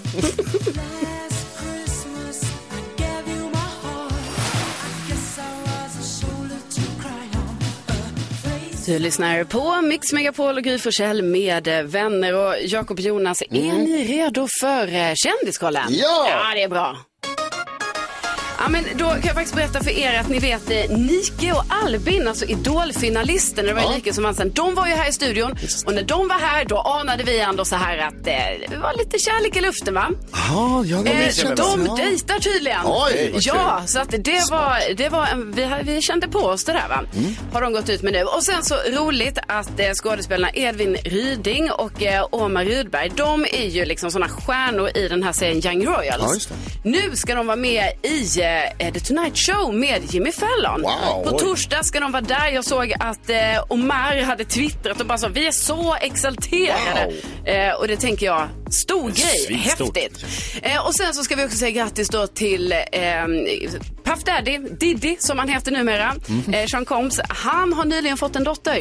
Speaker 3: Du lyssnar på Mix Megapol och Gry Forssell med vänner och Jakob Jonas. Är ni redo för eh, Kändiskollen?
Speaker 4: Ja!
Speaker 3: Ja, det är bra. Ja, men då kan jag faktiskt berätta för er att ni vet eh, Nike och Albin, alltså Idolfinalisterna, det var
Speaker 4: Ja.
Speaker 3: Nike som vann sen. De var ju här i studion och när de var här då anade vi ändå så här att eh, det var lite kärlek i luften va?
Speaker 4: Ja, ja,
Speaker 3: Eh,
Speaker 4: det
Speaker 3: de
Speaker 4: ja.
Speaker 3: dejtar tydligen.
Speaker 4: Oj,
Speaker 3: ja, så att det var, det var en, vi, vi kände på oss det där va.
Speaker 4: Mm.
Speaker 3: Har de gått ut med nu. Och sen så roligt att eh, skådespelarna Edvin Ryding och eh, Omar Rudberg, de är ju liksom såna stjärnor i den här serien Young Royals.
Speaker 4: Ja.
Speaker 3: Nu ska de vara med i eh, The Tonight Show med Jimmy Fallon.
Speaker 4: Wow,
Speaker 3: På torsdag ska de vara där. Jag såg att eh, Omar hade twittrat och bara så, vi är så exalterade. Eh, och det tänker jag, stor grej,
Speaker 2: Svinstort.
Speaker 3: häftigt. Eh, och sen så ska vi också säga grattis då till eh, Puff Daddy, Diddy som han heter numera,
Speaker 4: Mhm.
Speaker 3: eh, Sean Combs. Han har nyligen fått en dotter.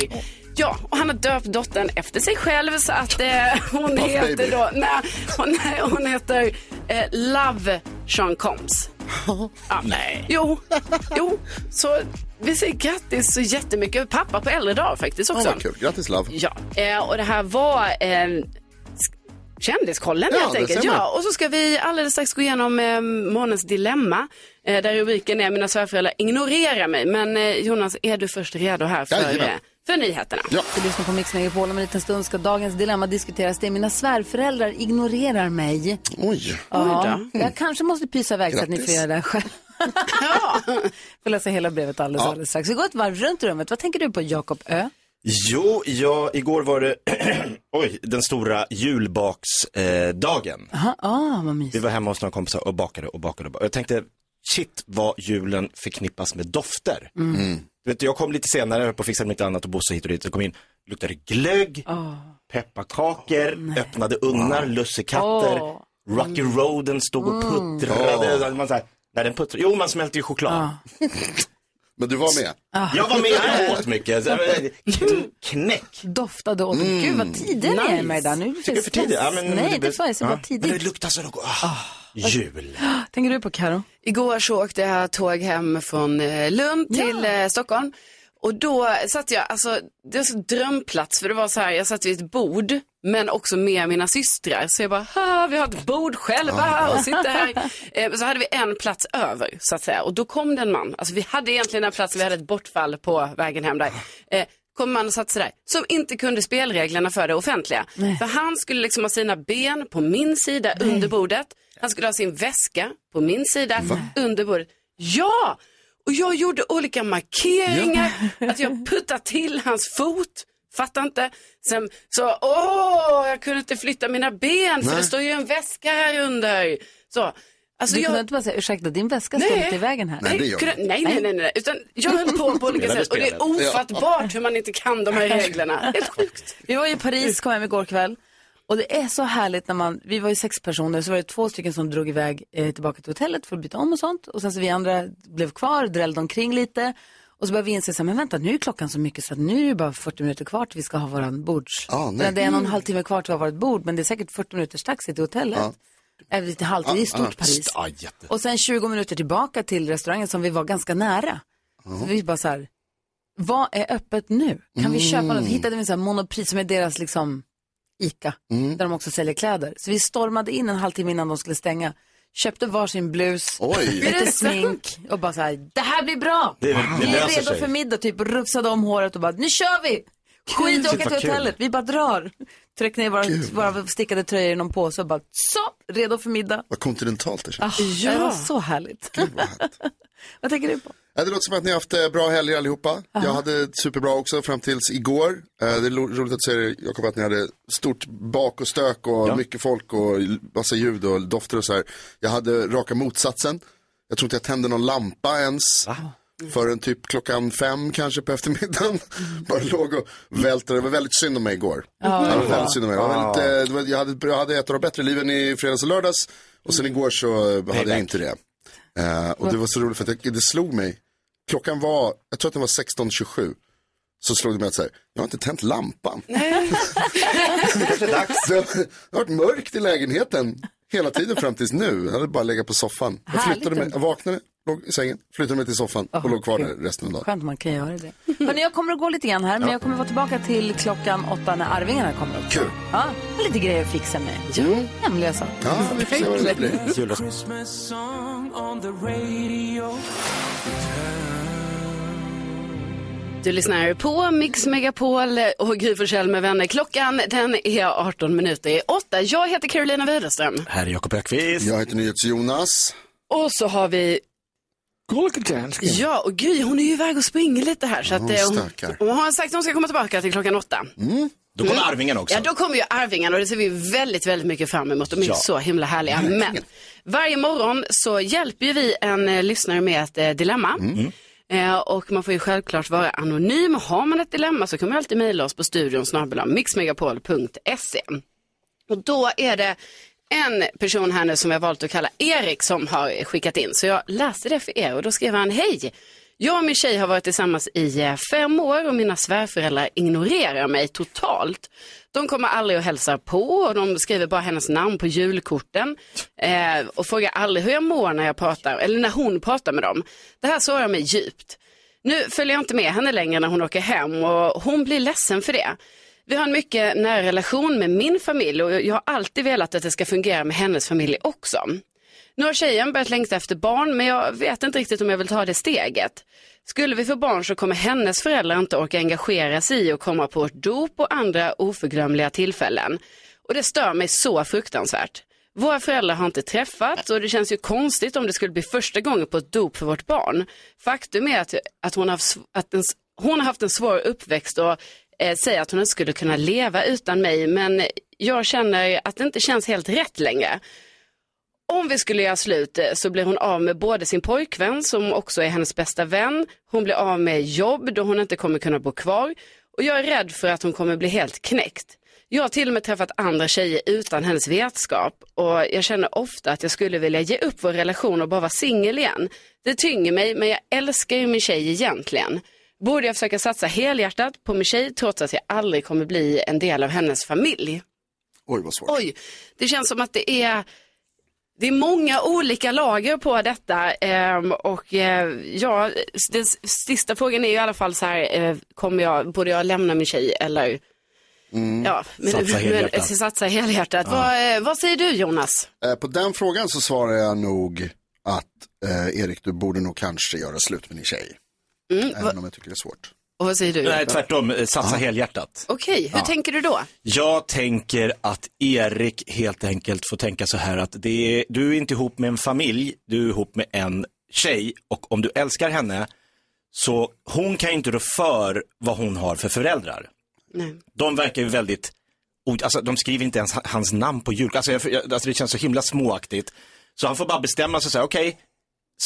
Speaker 3: Ja, och han har döpt dottern efter sig själv så att eh, hon heter då, nej, hon, hon heter eh, Love Sean Combs. Ja.
Speaker 8: Nej.
Speaker 3: Jo, jo, så vi säger grattis så jättemycket. Pappa på äldre dag faktiskt
Speaker 4: Ja,
Speaker 3: också.
Speaker 4: vad kul. Grattis Love.
Speaker 3: Ja, eh, och det här var eh, sk- Kändiskollen
Speaker 4: Ja,
Speaker 3: helt enkelt. Ja, och så ska vi alldeles strax gå igenom eh, månens dilemma. Eh, där rubriken är Mina svärföräldrar ignorerar mig. Men eh, Jonas, är du först redo här för,
Speaker 4: Jajamän.
Speaker 3: För nyheterna?
Speaker 4: Ja.
Speaker 1: Du lyssnar på Mix Megapol. Om en liten stund ska dagens dilemma diskuteras. Det är mina svärföräldrar ignorerar mig.
Speaker 4: Oj.
Speaker 1: Ja, jag kanske måste pysa iväg så att ni får göra det själv. [laughs] får läsa hela brevet alldeles,
Speaker 4: Ja.
Speaker 1: alldeles strax. Vi går ett varv runt rummet. Vad tänker du på Jakob Ö?
Speaker 2: Jo, ja, igår var det, [clears throat] oj, den stora julbaksdagen. Eh.
Speaker 1: Aha, ah, vad
Speaker 2: Vi
Speaker 1: mysigt.
Speaker 2: var hemma hos några kompisar och bakade och bakade och bakade. Jag tänkte, shit vad julen förknippas med dofter.
Speaker 4: Mm.
Speaker 2: Du vet, jag kom lite senare, jag på att fixa lite annat och Bosse hit och dit. Jag kom in, luktade glögg, pepparkakor, öppnade ugnar, lussekatter,
Speaker 1: Åh.
Speaker 2: Rocky Roaden stod och puttrade. Man så här, nej, den puttrar. Jo, man smälter ju choklad. [laughs]
Speaker 4: Men du var med?
Speaker 2: Jag var med [laughs] och åt mycket. Så, eh, kn- Knäck.
Speaker 1: Doftade åt. Gud vad tidig ni är med det där. Nu
Speaker 2: Tycker jag för tidigt? Ja, men
Speaker 1: Nej,
Speaker 2: det
Speaker 1: det får jag. Så
Speaker 2: ja.
Speaker 1: bara
Speaker 2: Men
Speaker 1: tidigt.
Speaker 2: det luktar så gott. Jul.
Speaker 1: Tänker du på Karo?
Speaker 3: Igår så åkte jag tåg hem från eh, Lund till eh, Stockholm. Och då satt jag, alltså det var så drömplats för det var så här, jag satt vid ett bord men också med mina systrar. Så jag bara, "Ha, vi har ett bord själva och sitter här. Eh, så hade vi en plats över så att säga och då kom det en man, alltså vi hade egentligen en plats, vi hade ett bortfall på vägen hem där. Kom en man och satte sig där, som inte kunde spelreglerna för det offentliga. För han skulle liksom ha sina ben på min sida under bordet. Han skulle ha sin väska på min sida under bordet. Ja! Och jag gjorde olika markeringar, [laughs] att jag puttade till hans fot. Fattar inte. Sen så, åh, jag kunde inte flytta mina ben för
Speaker 1: Nej.
Speaker 3: det står ju en väska här under. Så, alltså
Speaker 1: du
Speaker 3: jag...
Speaker 1: kunde inte bara säga, ursäkta din väska står lite i vägen här.
Speaker 3: Nej, kunde, nej, nej, nej, nej, utan jag höll på på olika
Speaker 1: det
Speaker 3: sätt och det är ofattbart hur man inte kan de här reglerna. Helt sjukt.
Speaker 1: Vi var i Paris, kom hem igår kväll. Och det är så härligt när man, vi var ju sex personer, så var det två stycken som drog iväg eh, tillbaka till hotellet för att byta om och sånt. Och sen så vi andra blev kvar, drällde omkring lite. Och så började vi inse, så här, men vänta nu är klockan så mycket så att nu är det bara 40 minuter kvar till vi ska ha våran bords.
Speaker 4: Ah, nej.
Speaker 1: det är en och en halv timme kvar till vi har vårt bord, men det är säkert 40 minuters taxi till hotellet.
Speaker 4: Ja.
Speaker 1: Även lite halvtid, det är stort Paris.
Speaker 2: Ja, jätte.
Speaker 1: Och sen 20 minuter tillbaka till restaurangen som vi var ganska nära. Så vi bara så här, vad är öppet nu? Kan vi köpa något? Hittade vi en sån här monopris som är deras liksom ICA,
Speaker 4: Mm.
Speaker 1: där de också säljer kläder. Så vi stormade in en halvtimme innan de skulle stänga, köpte varsin blus,
Speaker 4: Oj.
Speaker 1: lite smink och bara så här, det här blir bra!
Speaker 2: Det- det
Speaker 1: vi är
Speaker 2: löser
Speaker 1: redo
Speaker 2: sig.
Speaker 1: för middag, typ rufsade om håret och bara, nu kör vi! Skit
Speaker 2: Shit,
Speaker 1: åka till hotellet, vi bara drar. Tryck ner våra, våra stickade tröjor i någon påse och bara, så, redo för middag.
Speaker 4: Vad kontinentalt det känns.
Speaker 1: Ah, Det var så härligt. [laughs] vad tänker du på?
Speaker 4: Ja, det låter som att ni har haft eh, bra helger allihopa. Jag hade superbra också fram tills igår. Eh, Det är roligt att se det, Jakob, att ni hade stort bak och stök och mycket folk och massa ljud och dofter och så här. Jag hade raka motsatsen. Jag tror inte jag tände någon lampa ens. Förrän typ klockan fem kanske på eftermiddagen. [laughs] Bara låg och välte. Det var väldigt synd om mig igår.
Speaker 1: Ja.
Speaker 4: det var väldigt synd om mig. Jag, var väldigt, det var, jag, hade, jag hade ett av de bättre liven i fredags och lördags. Och sen igår så hade jag inte det. Eh, och det var så roligt för att det, det slog mig. Klockan var, jag tror att den var 16.27. Så slog det mig att så här, jag har inte tänt lampan. [laughs]
Speaker 2: Kanske dags.
Speaker 4: Det har, det varit mörkt i lägenheten hela tiden fram tills nu. Jag hade bara legat på soffan. Jag flyttade mig, jag vaknade, låg i sängen, flyttade mig till soffan och låg kvar där resten av dagen.
Speaker 1: Skönt man kan göra det. [laughs] Hörrni, jag kommer att gå lite grann här, men
Speaker 4: Ja.
Speaker 1: jag kommer att vara tillbaka till klockan åtta när Arvingarna kommer också.
Speaker 4: Kul.
Speaker 1: Ja, och lite grejer att fixa med.
Speaker 4: Mm.
Speaker 1: Hemliga saker.
Speaker 4: Ja, vi får se vad det blir. [laughs]
Speaker 3: Du lyssnar på Mix Megapol och Gry Forssell med vänner. Klockan den är 18 minuter i 8. Jag heter Carolina Widerström.
Speaker 2: Här är Jakob Ökvist.
Speaker 4: Jag heter NyhetsJonas.
Speaker 3: Och så har vi... Ja, och Gry hon är ju iväg och springer lite här. Så att,
Speaker 2: hon
Speaker 3: eh, hon, hon har sagt att hon ska komma tillbaka till klockan åtta.
Speaker 2: Då kommer Arvingen också.
Speaker 3: Ja, då kommer ju Arvingarna och det ser vi väldigt, väldigt mycket fram emot. De är
Speaker 2: Ja.
Speaker 3: så himla härliga. Men varje morgon så hjälper ju vi en eh, lyssnare med ett eh, dilemma. Eh, och man får ju självklart vara anonym. Har man ett dilemma så kan man alltid mejla oss på studion snabel-a mixmegapol.se. Och då är det en person här nu som jag valt att kalla Erik som har skickat in. Så jag läste det för er och då skrev han hej. Jag och min tjej har varit tillsammans i eh, fem år och mina svärföräldrar ignorerar mig totalt. De kommer aldrig och hälsar på och de skriver bara hennes namn på julkorten eh, och frågar aldrig hur jag mår när jag pratar eller när hon pratar med dem. Det här sårar mig djupt. Nu följer jag inte med henne längre när hon åker hem och hon blir ledsen för det. Vi har en mycket nära relation med min familj och jag har alltid velat att det ska fungera med hennes familj också. Nu har tjejen börjat längta efter barn men jag vet inte riktigt om jag vill ta det steget. Skulle vi få barn så kommer hennes föräldrar inte orka engagera sig i och komma på ett dop och andra oförglömliga tillfällen. Och det stör mig så fruktansvärt. Våra föräldrar har inte träffats och det känns ju konstigt om det skulle bli första gången på ett dop för vårt barn. Faktum är att, att, hon, har, att en, hon har haft en svår uppväxt och eh, säger att hon inte skulle kunna leva utan mig men jag känner att det inte känns helt rätt längre. Om vi skulle göra slut eh, så blir hon av med både sin pojkvän som också är hennes bästa vän. Hon blir av med jobb då hon inte kommer kunna bo kvar. Och jag är rädd för att hon kommer bli helt knäckt. Jag har till och med träffat andra tjejer utan hennes vetskap och jag känner ofta att jag skulle vilja ge upp vår relation och bara vara singel igen. Det tynger mig men jag älskar ju min tjej egentligen. Borde jag försöka satsa helhjärtat på min tjej trots att jag aldrig kommer bli en del av hennes familj?
Speaker 4: Oj, vad svårt.
Speaker 3: Oj, det känns som att det är Det är många olika lager på detta ehm, och eh, ja, den sista frågan är ju i alla fall så här, eh, kommer jag, borde jag lämna min tjej eller ja, men,
Speaker 4: Satsa helhjärtat.
Speaker 3: men, satsa helhjärtat. Vad, eh, vad säger du Jonas?
Speaker 4: Eh, På den frågan så svarar jag nog att eh, Erik, du borde nog kanske göra slut med din tjej.
Speaker 3: Mm,
Speaker 4: Även om jag tycker det är svårt.
Speaker 3: Och vad säger du?
Speaker 2: Nej, tvärtom. Satsa helhjärtat.
Speaker 3: Okej, hur
Speaker 2: Ja.
Speaker 3: tänker du då?
Speaker 2: Jag tänker att Erik helt enkelt får tänka så här att det är, du är inte ihop med en familj, du är ihop med en tjej och om du älskar henne så hon kan ju inte rå för vad hon har för föräldrar.
Speaker 3: Nej.
Speaker 2: De verkar ju väldigt, alltså de skriver inte ens ha- hans namn på jul, alltså, alltså det känns så himla småaktigt. Så han får bara bestämma sig så här, okej,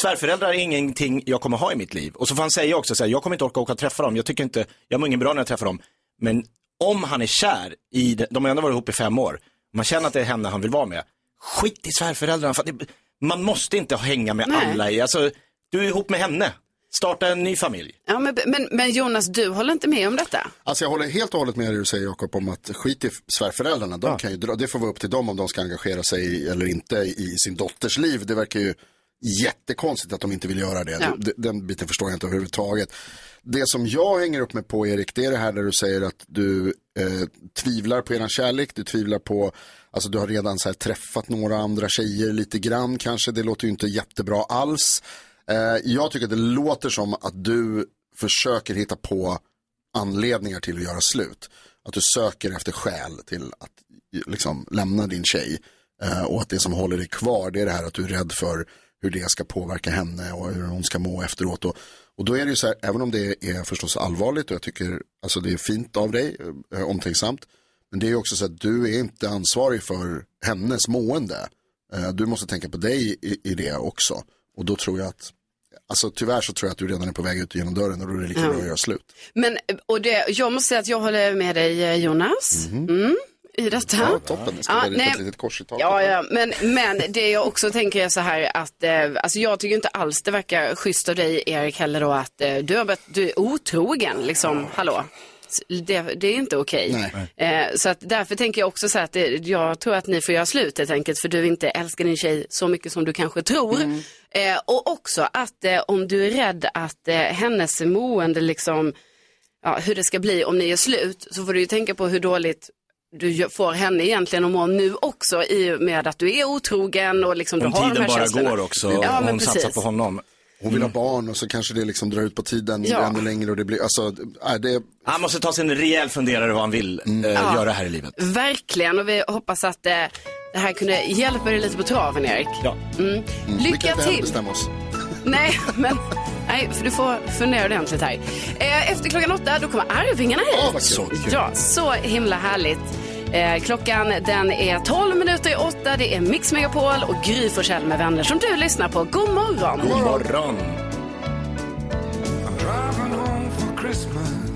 Speaker 2: svärföräldrar är ingenting jag kommer ha i mitt liv. Och så får han säga också så här, jag kommer inte orka åka och träffa dem, jag tycker inte, jag mår ingen bra när jag träffar dem. Men om han är kär i, det, de har ändå varit ihop i fem år, man känner att det är henne han vill vara med, skit i svärföräldrarna, för det, man måste inte hänga med
Speaker 3: Nej.
Speaker 2: alla i, alltså, du är ihop med henne, starta en ny familj.
Speaker 3: Ja, men, men, men Jonas, du håller inte med om detta?
Speaker 4: Alltså jag håller helt och hållet med dig du säger Jakob om att skit i svärföräldrarna, de kan ju dra, det får vara upp till dem om de ska engagera sig eller inte i sin dotters liv. Det verkar ju jättekonstigt att de inte vill göra det.
Speaker 3: Ja.
Speaker 4: Den biten förstår jag inte överhuvudtaget. Det som jag hänger upp mig på Erik, det är det här där du säger att du eh, tvivlar på eran kärlek, du tvivlar på, alltså du har redan så träffat några andra tjejer lite grann kanske, det låter ju inte jättebra alls. Eh, jag tycker att det låter som att du försöker hitta på anledningar till att göra slut. Att du söker efter skäl till att liksom, lämna din tjej. Eh, och att det som håller dig kvar det är det här att du är rädd för hur det ska påverka henne och hur hon ska må efteråt. Och, och då är det ju så här, även om det är förstås allvarligt och jag tycker alltså det är fint av dig, eh, omtänksamt. Men det är ju också så att du är inte ansvarig för hennes mående. Eh, du måste tänka på dig i, i det också. Och då tror jag att, alltså tyvärr så tror jag att du redan är på väg ut genom dörren och då är det lika
Speaker 3: Ja.
Speaker 4: bra att göra slut.
Speaker 3: Men, och det, jag måste säga att jag håller med dig eh, Jonas. Mm, I detta.
Speaker 4: Ja, toppen. Ska
Speaker 3: Ja, nej.
Speaker 4: ett litet kors i taket.
Speaker 3: Ja, ja, men, men det jag också tänker är så här att, eh, alltså jag tycker inte alls det verkar schysst av dig Erik heller då att eh, du, har börjat, du är otrogen liksom, hallå. Det, det är inte okej. Eh, så att därför tänker jag också så här att det, jag tror att ni får göra slut helt enkelt för du inte älskar din tjej så mycket som du kanske tror. Eh, och också att eh, om du är rädd att eh, hennes mående liksom, ja, hur det ska bli om ni är slut så får du ju tänka på hur dåligt du får henne egentligen att må nu också i och med att du är otrogen och liksom du
Speaker 2: Om
Speaker 3: har de
Speaker 2: tiden
Speaker 3: här
Speaker 2: bara
Speaker 3: känslorna.
Speaker 2: går också,
Speaker 3: Ja, men
Speaker 2: hon satsar
Speaker 3: precis.
Speaker 2: på honom.
Speaker 4: Hon vill ha barn och så kanske det liksom drar ut på tiden
Speaker 3: Ja.
Speaker 4: ännu längre och det blir, alltså, äh, det
Speaker 2: Han måste ta sig en rejäl funderare vad han vill eh,
Speaker 3: Ja.
Speaker 2: göra här i livet.
Speaker 3: Verkligen och vi hoppas att eh, det här kunde hjälpa dig lite på traven Erik.
Speaker 2: Ja.
Speaker 3: Mm.
Speaker 4: vi kan
Speaker 3: Lycka
Speaker 4: inte
Speaker 3: till!
Speaker 4: bestämma oss. [laughs]
Speaker 3: Nej, men nej, för du får fundera ordentligt här. Eh, efter klockan åtta då kommer Arvingarna hit.
Speaker 4: Så kul.
Speaker 3: Ja, så himla härligt. Eh, klockan den är 12 minuter i åtta. Det är Mix Megapol och Gry Forssell med vänner som du lyssnar på. God morgon!
Speaker 2: God morgon.
Speaker 14: Driving home for Christmas.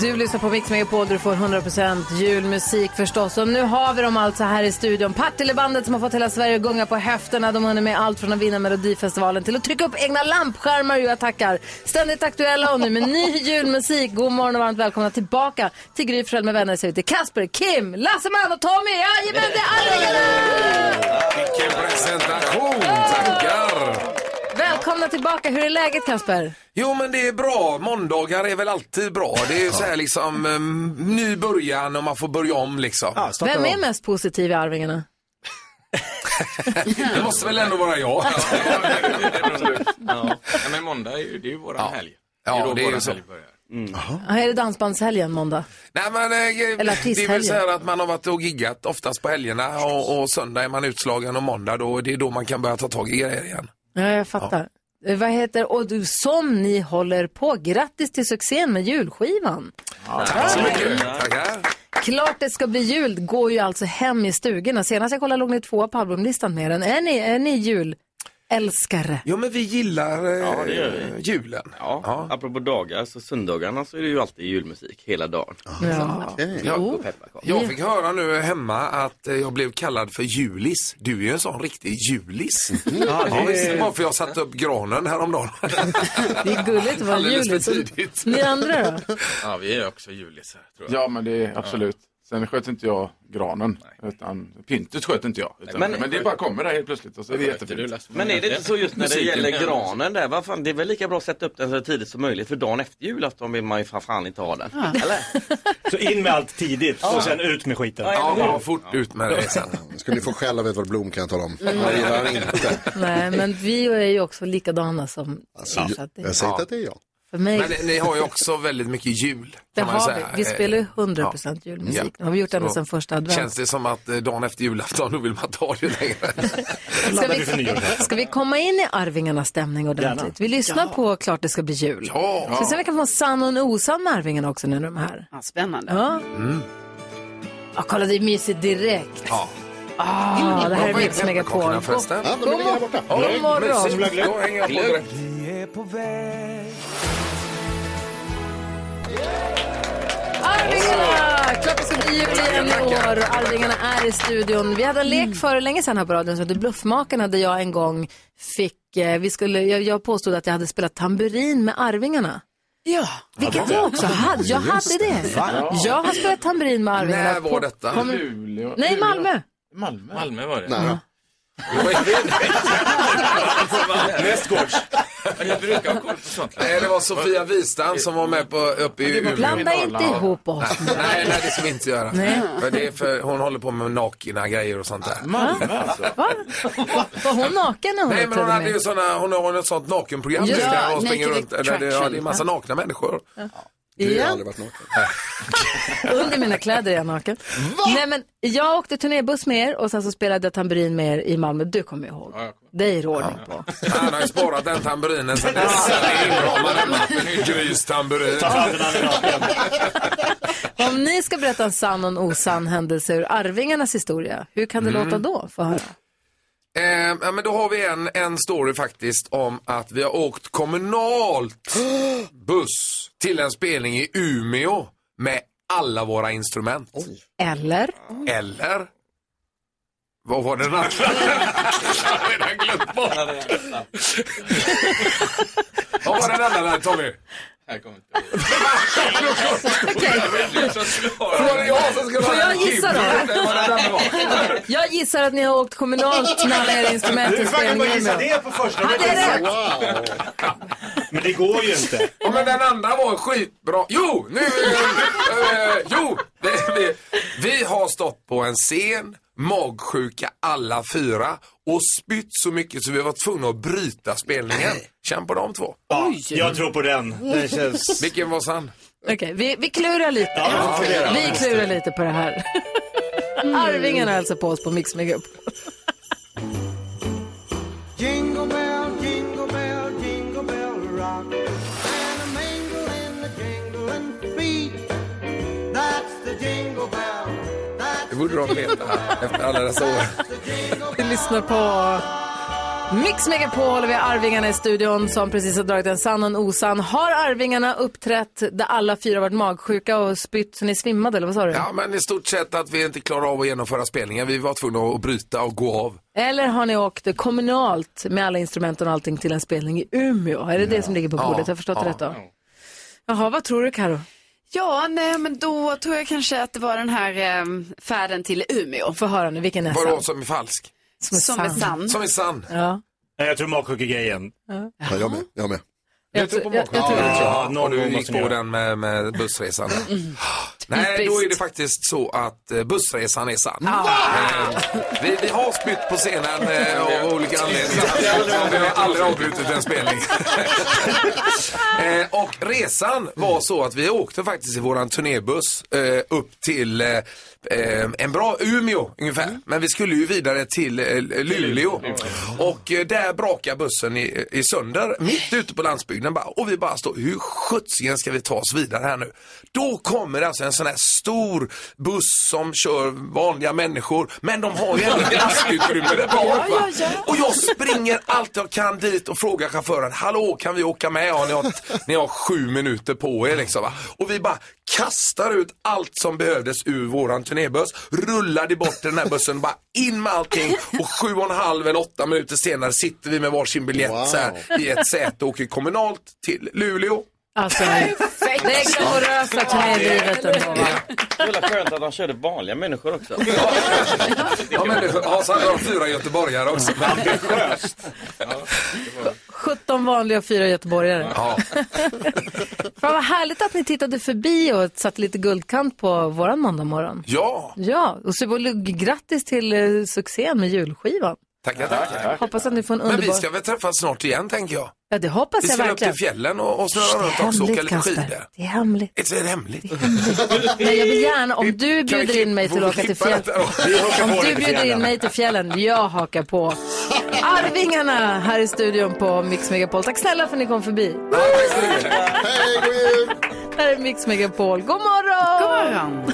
Speaker 1: Du lyssnar på Mix Megapol där du får 100% julmusik förstås. Och nu har vi dem alltså här i studion. Partillebandet som har fått hela Sverige att gunga på höfterna. De har med allt från att vinna Melodifestivalen till att trycka upp egna lampskärmar. Jag tackar. Ständigt aktuella och nu med ny julmusik. God morgon och varmt välkomna tillbaka till Gry med vänner. Säger till Kasper, Kim, Lasseman och Tommy. Jajamän, det är Arvingarna!
Speaker 15: Vilken presentation, tackar!
Speaker 1: Välkomna tillbaka. Hur är läget Kasper?
Speaker 15: Jo men det är bra, måndagar är väl alltid bra. Det är så här liksom um, ny början och man får börja om liksom.
Speaker 1: Vem är mest positiv i Arvingarna? [laughs]
Speaker 15: Det måste väl ändå vara jag. [laughs]
Speaker 16: Ja, men måndag är ju, det är ju våran helg.
Speaker 15: Ja,
Speaker 16: då
Speaker 15: det är ju
Speaker 16: våran
Speaker 15: så.
Speaker 16: helg börjar.
Speaker 1: Ja, är det dansbandshelgen måndag?
Speaker 15: Nej men eh,
Speaker 1: Eller
Speaker 15: det är väl så här att man har varit och giggat oftast på helgerna och, och söndag är man utslagen och måndag då, det är då man kan börja ta tag i grejer igen.
Speaker 1: Ja, jag fattar. Eh, Vad heter, och du, som ni håller på, grattis till succén med julskivan.
Speaker 15: Tack så mycket. Tackar.
Speaker 1: Klart det ska bli jul, går ju alltså hem i stugorna. Senast jag kollade låg ni tvåa på albumlistan med den. Är ni, är ni julälskare?
Speaker 15: Ja men vi gillar eh,
Speaker 16: Ja, det gör vi.
Speaker 15: julen.
Speaker 16: Ja, apropå dagar, så söndagarna så är det ju alltid julmusik hela dagen.
Speaker 1: Ja.
Speaker 15: Ja,
Speaker 16: Pepparkakor.
Speaker 15: jag fick höra nu hemma att eh, jag blev kallad för Julis. Du är ju en sån riktig Julis. [laughs] Ja,
Speaker 16: det-
Speaker 15: det var för jag satte upp granen häromdagen. [laughs]
Speaker 1: Det är gulligt att vara
Speaker 15: Alldeles för
Speaker 1: julis.
Speaker 15: tidigt.
Speaker 1: Ni andra då?
Speaker 16: Ja, vi är också julisar tror jag.
Speaker 17: Ja, men det är absolut. Sen sköt inte jag granen, utan pyntet sköt inte jag. Utan,
Speaker 16: Men-
Speaker 17: men, det bara kommer där helt plötsligt och så är det jättefint.
Speaker 16: Men är det inte så just när det gäller granen där, vad fan, det är väl lika bra att sätta upp den så tidigt som möjligt för dagen efter julafton vill man ju för fan inte ha den. Eller?
Speaker 2: Så in med allt tidigt och sen ut med skiten.
Speaker 15: Ja, ja, fort ut med det sen.
Speaker 4: Ska ni få skäll av Edvard Blom kan jag tala om.
Speaker 1: Mm.
Speaker 4: Jag gillar inte.
Speaker 1: Nej, men vi är ju också likadana som
Speaker 4: Alltså,
Speaker 1: det-
Speaker 4: jag säger inte att det är jag.
Speaker 1: För mig,
Speaker 15: Men ni- har ju också väldigt mycket jul. [laughs]
Speaker 1: det
Speaker 15: kan man
Speaker 1: har
Speaker 15: säga.
Speaker 1: vi. Vi spelar ju
Speaker 15: Eh,
Speaker 1: 100%
Speaker 15: ja.
Speaker 1: julmusik.
Speaker 15: Ja.
Speaker 1: Det har vi gjort ända
Speaker 15: Så
Speaker 1: sedan första advent.
Speaker 15: Känns det som att eh, dagen efter julafton, då vill man ta det längre. [laughs]
Speaker 1: Ska vi, ska vi komma in i Arvingarnas stämning ordentligt?
Speaker 15: Gärna.
Speaker 1: Vi lyssnar
Speaker 15: Ja.
Speaker 1: på Klart det ska bli jul.
Speaker 15: Ja.
Speaker 1: Ska vi se om vi kan få en sann och en osann med Arvingarna också nu när de är här.
Speaker 3: Ja, spännande.
Speaker 1: Ja.
Speaker 15: Mm.
Speaker 1: ja, kolla det är mysigt direkt.
Speaker 15: Ja.
Speaker 1: Ah, det här är Mix Megapol. God-
Speaker 15: Ja, borta.
Speaker 1: God
Speaker 15: Ja,
Speaker 1: morgon.
Speaker 15: mysigt. Då hänger jag på direkt.
Speaker 5: Vi är på väg
Speaker 1: Arvingarna! Klart det ska bli jul igen i år. Arvingarna är i studion. Vi hade en lek för länge sedan här på radion som hette Bluffmakarna där jag en gång fick, eh, vi skulle, jag, jag påstod att jag hade spelat tamburin med Arvingarna.
Speaker 3: Ja.
Speaker 1: Vilket jag också hade. Jag hade det. Jag har spelat tamburin med Arvingarna.
Speaker 15: När var detta?
Speaker 1: Kommer-. Nej, Malmö.
Speaker 17: Malmö.
Speaker 16: Malmö var det.
Speaker 4: Nej.
Speaker 16: Nästgårds. Jag brukar ha koll på sånt.
Speaker 15: Nej, det var Sofia Wistam som var med på, uppe i Umeå.
Speaker 1: Blanda inte ihop oss.
Speaker 15: Nej, nej, det ska vi inte göra.
Speaker 1: Nej.
Speaker 15: För det är för, hon håller på med nakna grejer och sånt där.
Speaker 1: Malmö alltså? Va? Var hon naken när hon
Speaker 15: Nej, men hon hade ju såna, hon har ett sånt nakenprogram
Speaker 1: Ja,
Speaker 15: där hon springer runt. Där det, ja, det är en massa nakna människor.
Speaker 1: Ja.
Speaker 4: Aldrig varit naken. [laughs]
Speaker 1: Under mina kläder är jag naken. Nej, men jag åkte turnébuss med er och sen så spelade jag tamburin med er i Malmö. Du kommer ihåg. Det är det ordning på.
Speaker 15: Han har ju sparat den tamburinen sen dess. Grystamburin.
Speaker 1: Om ni ska berätta en sann och en osann händelse ur Arvingarnas historia, hur kan det
Speaker 15: Mm.
Speaker 1: låta då? Få höra.
Speaker 15: Eh, ja, men då har vi en, en story faktiskt om att vi har åkt kommunalt [gasps] buss till en spelning i Umeå med alla våra instrument.
Speaker 1: Eller?
Speaker 15: Eller? Vad var den andra? [laughs] Jag har redan glömt bort. Vad var den andra där Tommy? Det jag som skulle
Speaker 1: Får
Speaker 15: vara
Speaker 1: jag gissa då?
Speaker 15: Det.
Speaker 1: Jag gissar att ni har åkt kommunalt med alla era instrument
Speaker 2: Du får
Speaker 1: spelning
Speaker 2: bara gissa det på första
Speaker 1: jag
Speaker 2: chansen.
Speaker 1: rätt?
Speaker 2: Men det går ju inte.
Speaker 15: Ja, men den andra var skitbra. Jo, nu... eh, jo, det, vi, vi har stått på en scen, magsjuka alla fyra och spytt så mycket så vi var tvungna att bryta spelningen. Känn på de två.
Speaker 2: Ja, jag tror på den. Det känns...
Speaker 15: Vilken var sann?
Speaker 1: Okej, vi, vi klurar lite.
Speaker 2: Ja, vi
Speaker 1: klurar lite på det här. Arvingarna hälsar på oss på Mix Megapol.
Speaker 15: Borde de veta efter alla dessa år.
Speaker 1: Vi lyssnar på Mix Megapol vi har Arvingarna i studion som precis har dragit en sann och en osann. Har Arvingarna uppträtt där alla fyra varit magsjuka och spytt så ni svimmade eller vad sa du?
Speaker 15: Ja, men i stort sett att vi inte klarar av att genomföra spelningen. Vi var tvungna att bryta och gå av.
Speaker 1: Eller har ni åkt kommunalt med alla instrumenten och allting till en spelning i Umeå? Är det det som ligger på
Speaker 3: Ja,
Speaker 1: bordet? Har jag förstått
Speaker 3: ja.
Speaker 1: det rätt då? Jaha, vad tror du Karo?
Speaker 3: Ja, nej men då tror jag kanske att det var den här eh, färden till Umeå.
Speaker 1: Få höra nu, vilken är
Speaker 15: Vadå
Speaker 1: sann?
Speaker 15: som är falsk?
Speaker 1: Som är sann.
Speaker 15: Som är sann.
Speaker 1: Ja.
Speaker 2: Nej, Jag tror magsjukegrejen.
Speaker 1: Ja.
Speaker 4: Ja, jag med. Jag med.
Speaker 1: Jag tror- jag- jag tror-
Speaker 15: Ja,
Speaker 2: någon
Speaker 15: och du
Speaker 2: gång
Speaker 15: gick
Speaker 2: måste ni
Speaker 15: på
Speaker 2: göra.
Speaker 15: den med, med bussresan. Nej, då är det faktiskt så att eh, bussresan är sann. Eh, vi, vi har spytt på scenen eh, av olika anledningar. [laughs] Vi har aldrig avbrutit en spelning. [laughs] och resan var så att vi åkte faktiskt i våran turnébuss upp till eh, en bra Umeå ungefär. Men vi skulle ju vidare till eh, Luleå. Och eh, där brakar bussen i, i sönder mitt ute på landsbygden. Bara, och vi bara står, hur sjuttsingen ska vi ta oss vidare här nu? Då kommer alltså en sån här stor buss som kör vanliga människor. Men de har ju ändå ett lastutrymme där bak. va? Och jag springer allt jag kan dit och frågar chauffören, hallå kan vi åka med? Ja, ni, har, ni har sju minuter på er liksom. Va? Och vi bara kastar ut allt som behövdes ur våran turnébuss, rullade bort den här bussen, bara in med allting och sju och en halv eller åtta minuter senare sitter vi med varsin biljett så här, i ett säte och åker kommunalt till Luleå.
Speaker 1: Alltså, det är glamorösa turnélivet ändå?
Speaker 16: Det väl skönt att de körde vanliga människor också.
Speaker 15: Ja, men det har så har de fyra göteborgare också.
Speaker 16: Ambitiöst.
Speaker 1: 17 vanliga och fyra göteborgare.
Speaker 15: Ja. [laughs]
Speaker 1: Fan vad härligt att ni tittade förbi och satte lite guldkant på våran måndagmorgon.
Speaker 15: Ja,
Speaker 1: Ja, och så grattis till eh, succén med julskivan.
Speaker 15: tackar, tackar.
Speaker 1: Hoppas att ni får en
Speaker 15: Men vi
Speaker 1: underbar...
Speaker 15: ska väl träffas snart igen, tänker jag.
Speaker 1: Ja, det hoppas
Speaker 15: Vi
Speaker 1: jag
Speaker 15: ska upp
Speaker 1: verkligen.
Speaker 15: till fjällen och, och
Speaker 1: Det
Speaker 15: snurra
Speaker 1: är
Speaker 15: runt också och åka
Speaker 1: hemligt,
Speaker 15: lite
Speaker 1: Kasper.
Speaker 15: skidor.
Speaker 1: Det är hemligt.
Speaker 15: Är det hemligt?
Speaker 1: Nej, jag vill gärna, om du
Speaker 15: vi
Speaker 1: bjuder in mig till att åka till fjällen.
Speaker 15: Vi
Speaker 1: Om du bjuder in mig till fjällen, jag hakar på. Arvingarna här i studion på Mix Megapol. Tack snälla för att ni kom förbi.
Speaker 4: Hej, god jul!
Speaker 1: Här är Mix Megapol. God morgon!
Speaker 3: God morgon.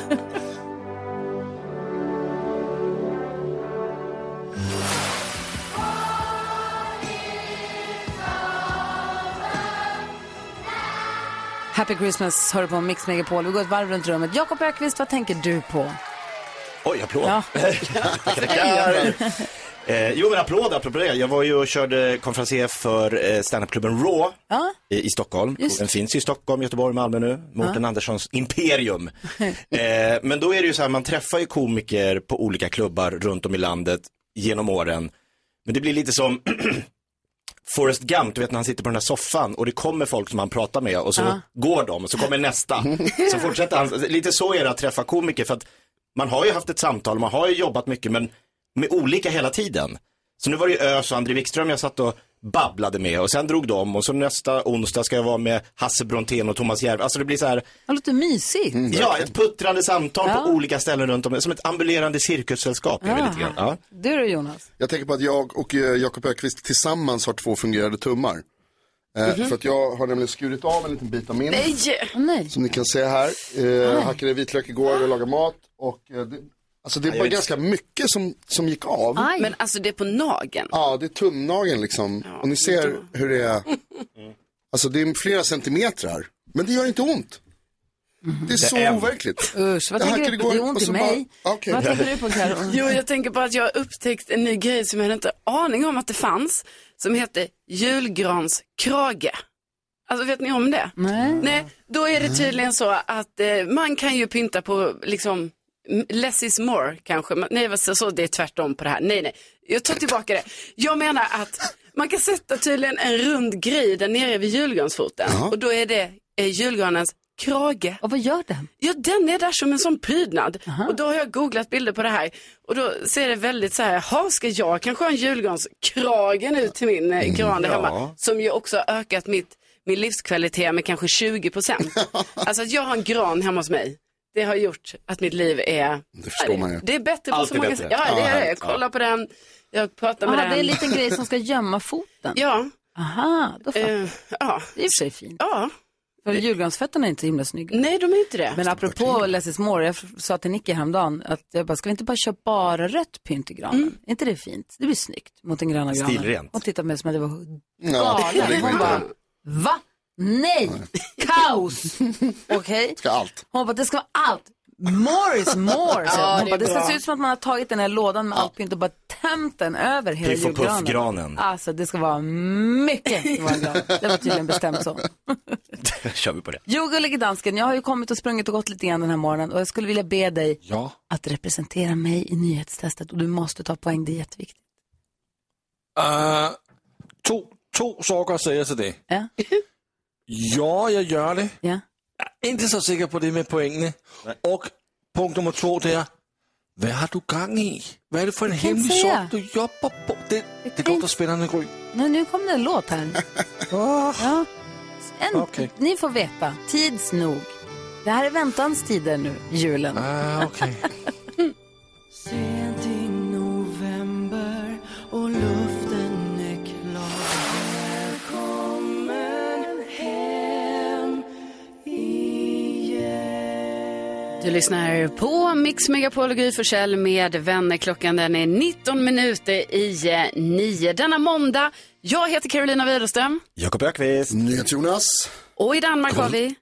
Speaker 1: Happy Christmas hör du på Mix Megapol. Vi går ett varv runt rummet. Jakob Ökvist, vad tänker du på?
Speaker 2: Oj, applåd.
Speaker 1: Ja. [laughs]
Speaker 2: Eh, jo, men applåd apropå det. Jag var ju och körde konferencier för eh, standupklubben Raw
Speaker 1: Ja.
Speaker 2: i, i Stockholm.
Speaker 1: Just.
Speaker 2: Den finns i Stockholm, Göteborg, Malmö nu. Mårten Anderssons imperium. [laughs] eh, men då är det ju så här, man träffar ju komiker på olika klubbar runt om i landet genom åren. Men det blir lite som [clears throat] Forrest Gump, du vet när han sitter på den här soffan och det kommer folk som han pratar med och så
Speaker 1: Ja.
Speaker 2: går de och så kommer nästa. [laughs] Så fortsätter han. Lite så är det att träffa komiker för att man har ju haft ett samtal, man har ju jobbat mycket men med olika hela tiden. Så nu var det ju Ös och André Wikström jag satt och babblade med och sen drog de och så nästa onsdag ska jag vara med Hasse Brontén och Thomas Järv. Alltså det blir så här,
Speaker 1: Det låter mysigt.
Speaker 2: ja ett puttrande samtal
Speaker 1: Ja.
Speaker 2: på olika ställen runt om, som ett ambulerande cirkussällskap.
Speaker 1: Ja.
Speaker 2: lite grann. Ja.
Speaker 1: Du då Jonas?
Speaker 4: Jag tänker på att jag och eh, Jakob Ökvist tillsammans har två fungerande tummar. Eh, För att jag har nämligen skurit av en liten bit av min.
Speaker 3: Nej!
Speaker 1: nej.
Speaker 4: Som ni kan se här. Eh, hackade vitlök igår och lagade mat. Och, det, alltså det var ganska mycket som, som gick av.
Speaker 3: Men alltså det är på nageln.
Speaker 4: Ja, det är tumnageln liksom. och ni ser hur det är. Alltså det är flera centimeter. Men det gör inte ont. Det är så
Speaker 2: är-
Speaker 4: overkligt.
Speaker 1: Usch, vad
Speaker 4: Jag
Speaker 1: tänker du på? Det är
Speaker 4: igår
Speaker 1: ont i
Speaker 4: så
Speaker 1: mig.
Speaker 4: bara- okej.
Speaker 1: Vad tänker du på Karo? [laughs]
Speaker 3: Jo, jag tänker på att jag har upptäckt en ny grej som jag hade inte aning om att det fanns. Som heter julgranskrage. Alltså vet ni om det?
Speaker 1: Nej.
Speaker 3: Nej, då är det tydligen så att eh, man kan ju pynta på liksom m- less is more kanske. Men, nej, vad så, så det är tvärtom på det här. Nej, nej, jag tar tillbaka det. Jag menar att man kan sätta tydligen en rund grej där nere vid julgransfoten. Och då är det eh, julgranens krage.
Speaker 1: Och vad gör den?
Speaker 3: Ja, den är där som en sån prydnad. Och då har jag googlat bilder på det här. Och då ser det väldigt så här, ha ska jag kanske ha en julgranskrage nu till min eh, gran där
Speaker 2: ja.
Speaker 3: hemma. Som ju också har ökat mitt, min livskvalitet med kanske 20 procent. [laughs] alltså att jag har en gran hemma hos mig. Det har gjort att mitt liv är...
Speaker 4: Det förstår man ju.
Speaker 3: Det är bättre på
Speaker 2: Allt
Speaker 3: så
Speaker 2: är
Speaker 3: många
Speaker 2: bättre.
Speaker 3: sätt. Ja, det
Speaker 4: Ja,
Speaker 3: är det. Jag
Speaker 4: härligt.
Speaker 3: kollar på den, jag pratar med
Speaker 1: Aha,
Speaker 3: den.
Speaker 1: det är en liten grej som ska gömma foten.
Speaker 3: Ja,
Speaker 1: Aha, då fattar jag.
Speaker 3: eh, ja,
Speaker 1: Det är i och för sig fint.
Speaker 3: ja.
Speaker 1: För julgransfötterna är inte så himla snygga.
Speaker 3: Nej, de är inte det.
Speaker 1: Men apropå Less is more, jag sa till Nicky häromdagen att jag bara, ska vi inte bara köra bara rött pynt i granen? Är inte det fint? Det blir snyggt mot den gröna granen.
Speaker 2: Stilrent.
Speaker 1: Hon tittade på mig som att det var
Speaker 4: Ja, det
Speaker 1: galen.
Speaker 4: går
Speaker 1: Hon bara, va? Nej, kaos. [laughs] Okej?
Speaker 4: Ska allt.
Speaker 1: Hon bara, det ska vara allt. More is more.
Speaker 3: Ja,
Speaker 1: hon.
Speaker 3: Det
Speaker 1: bara,
Speaker 3: är
Speaker 1: det ska se ut som att man har tagit den här lådan med allt pynt och bara tömt den över hela
Speaker 2: Piff och puff-granen.
Speaker 1: Alltså det ska vara mycket vår gran. Det var tydligen bestämt så. [laughs]
Speaker 2: kör vi på det.
Speaker 1: Jo, gullige dansken, jag har ju kommit och sprungit och gått lite grann den här morgonen och jag skulle vilja be dig
Speaker 8: Ja.
Speaker 1: att representera mig i nyhetstestet och du måste ta poäng, det är jätteviktigt.
Speaker 8: Uh, to, to saker säger jag till dig.
Speaker 1: Ja.
Speaker 8: Ja, jag gör det.
Speaker 1: Ja.
Speaker 8: Jag är inte så säker på det med poängen. Och punkt nummer två det är, vad har du gang i? Vad är det för en hemlig sak du jobbar på? Det, det låter spännande, Gry.
Speaker 1: Nu, nu kom det en låt här. ja. en,
Speaker 8: Okej.
Speaker 1: Ni får veta, tids nog. Det här är väntans tider nu, julen.
Speaker 8: Ah, okej. [laughs]
Speaker 3: lyssnar på Mix Megapol och Gry Forssell med vänner. Klockan den är 19 minuter i eh, nio denna måndag. Jag heter Carolina Widerström
Speaker 2: Jakob Ökvist.
Speaker 4: NyhetsJonas.
Speaker 3: och i Danmark har vi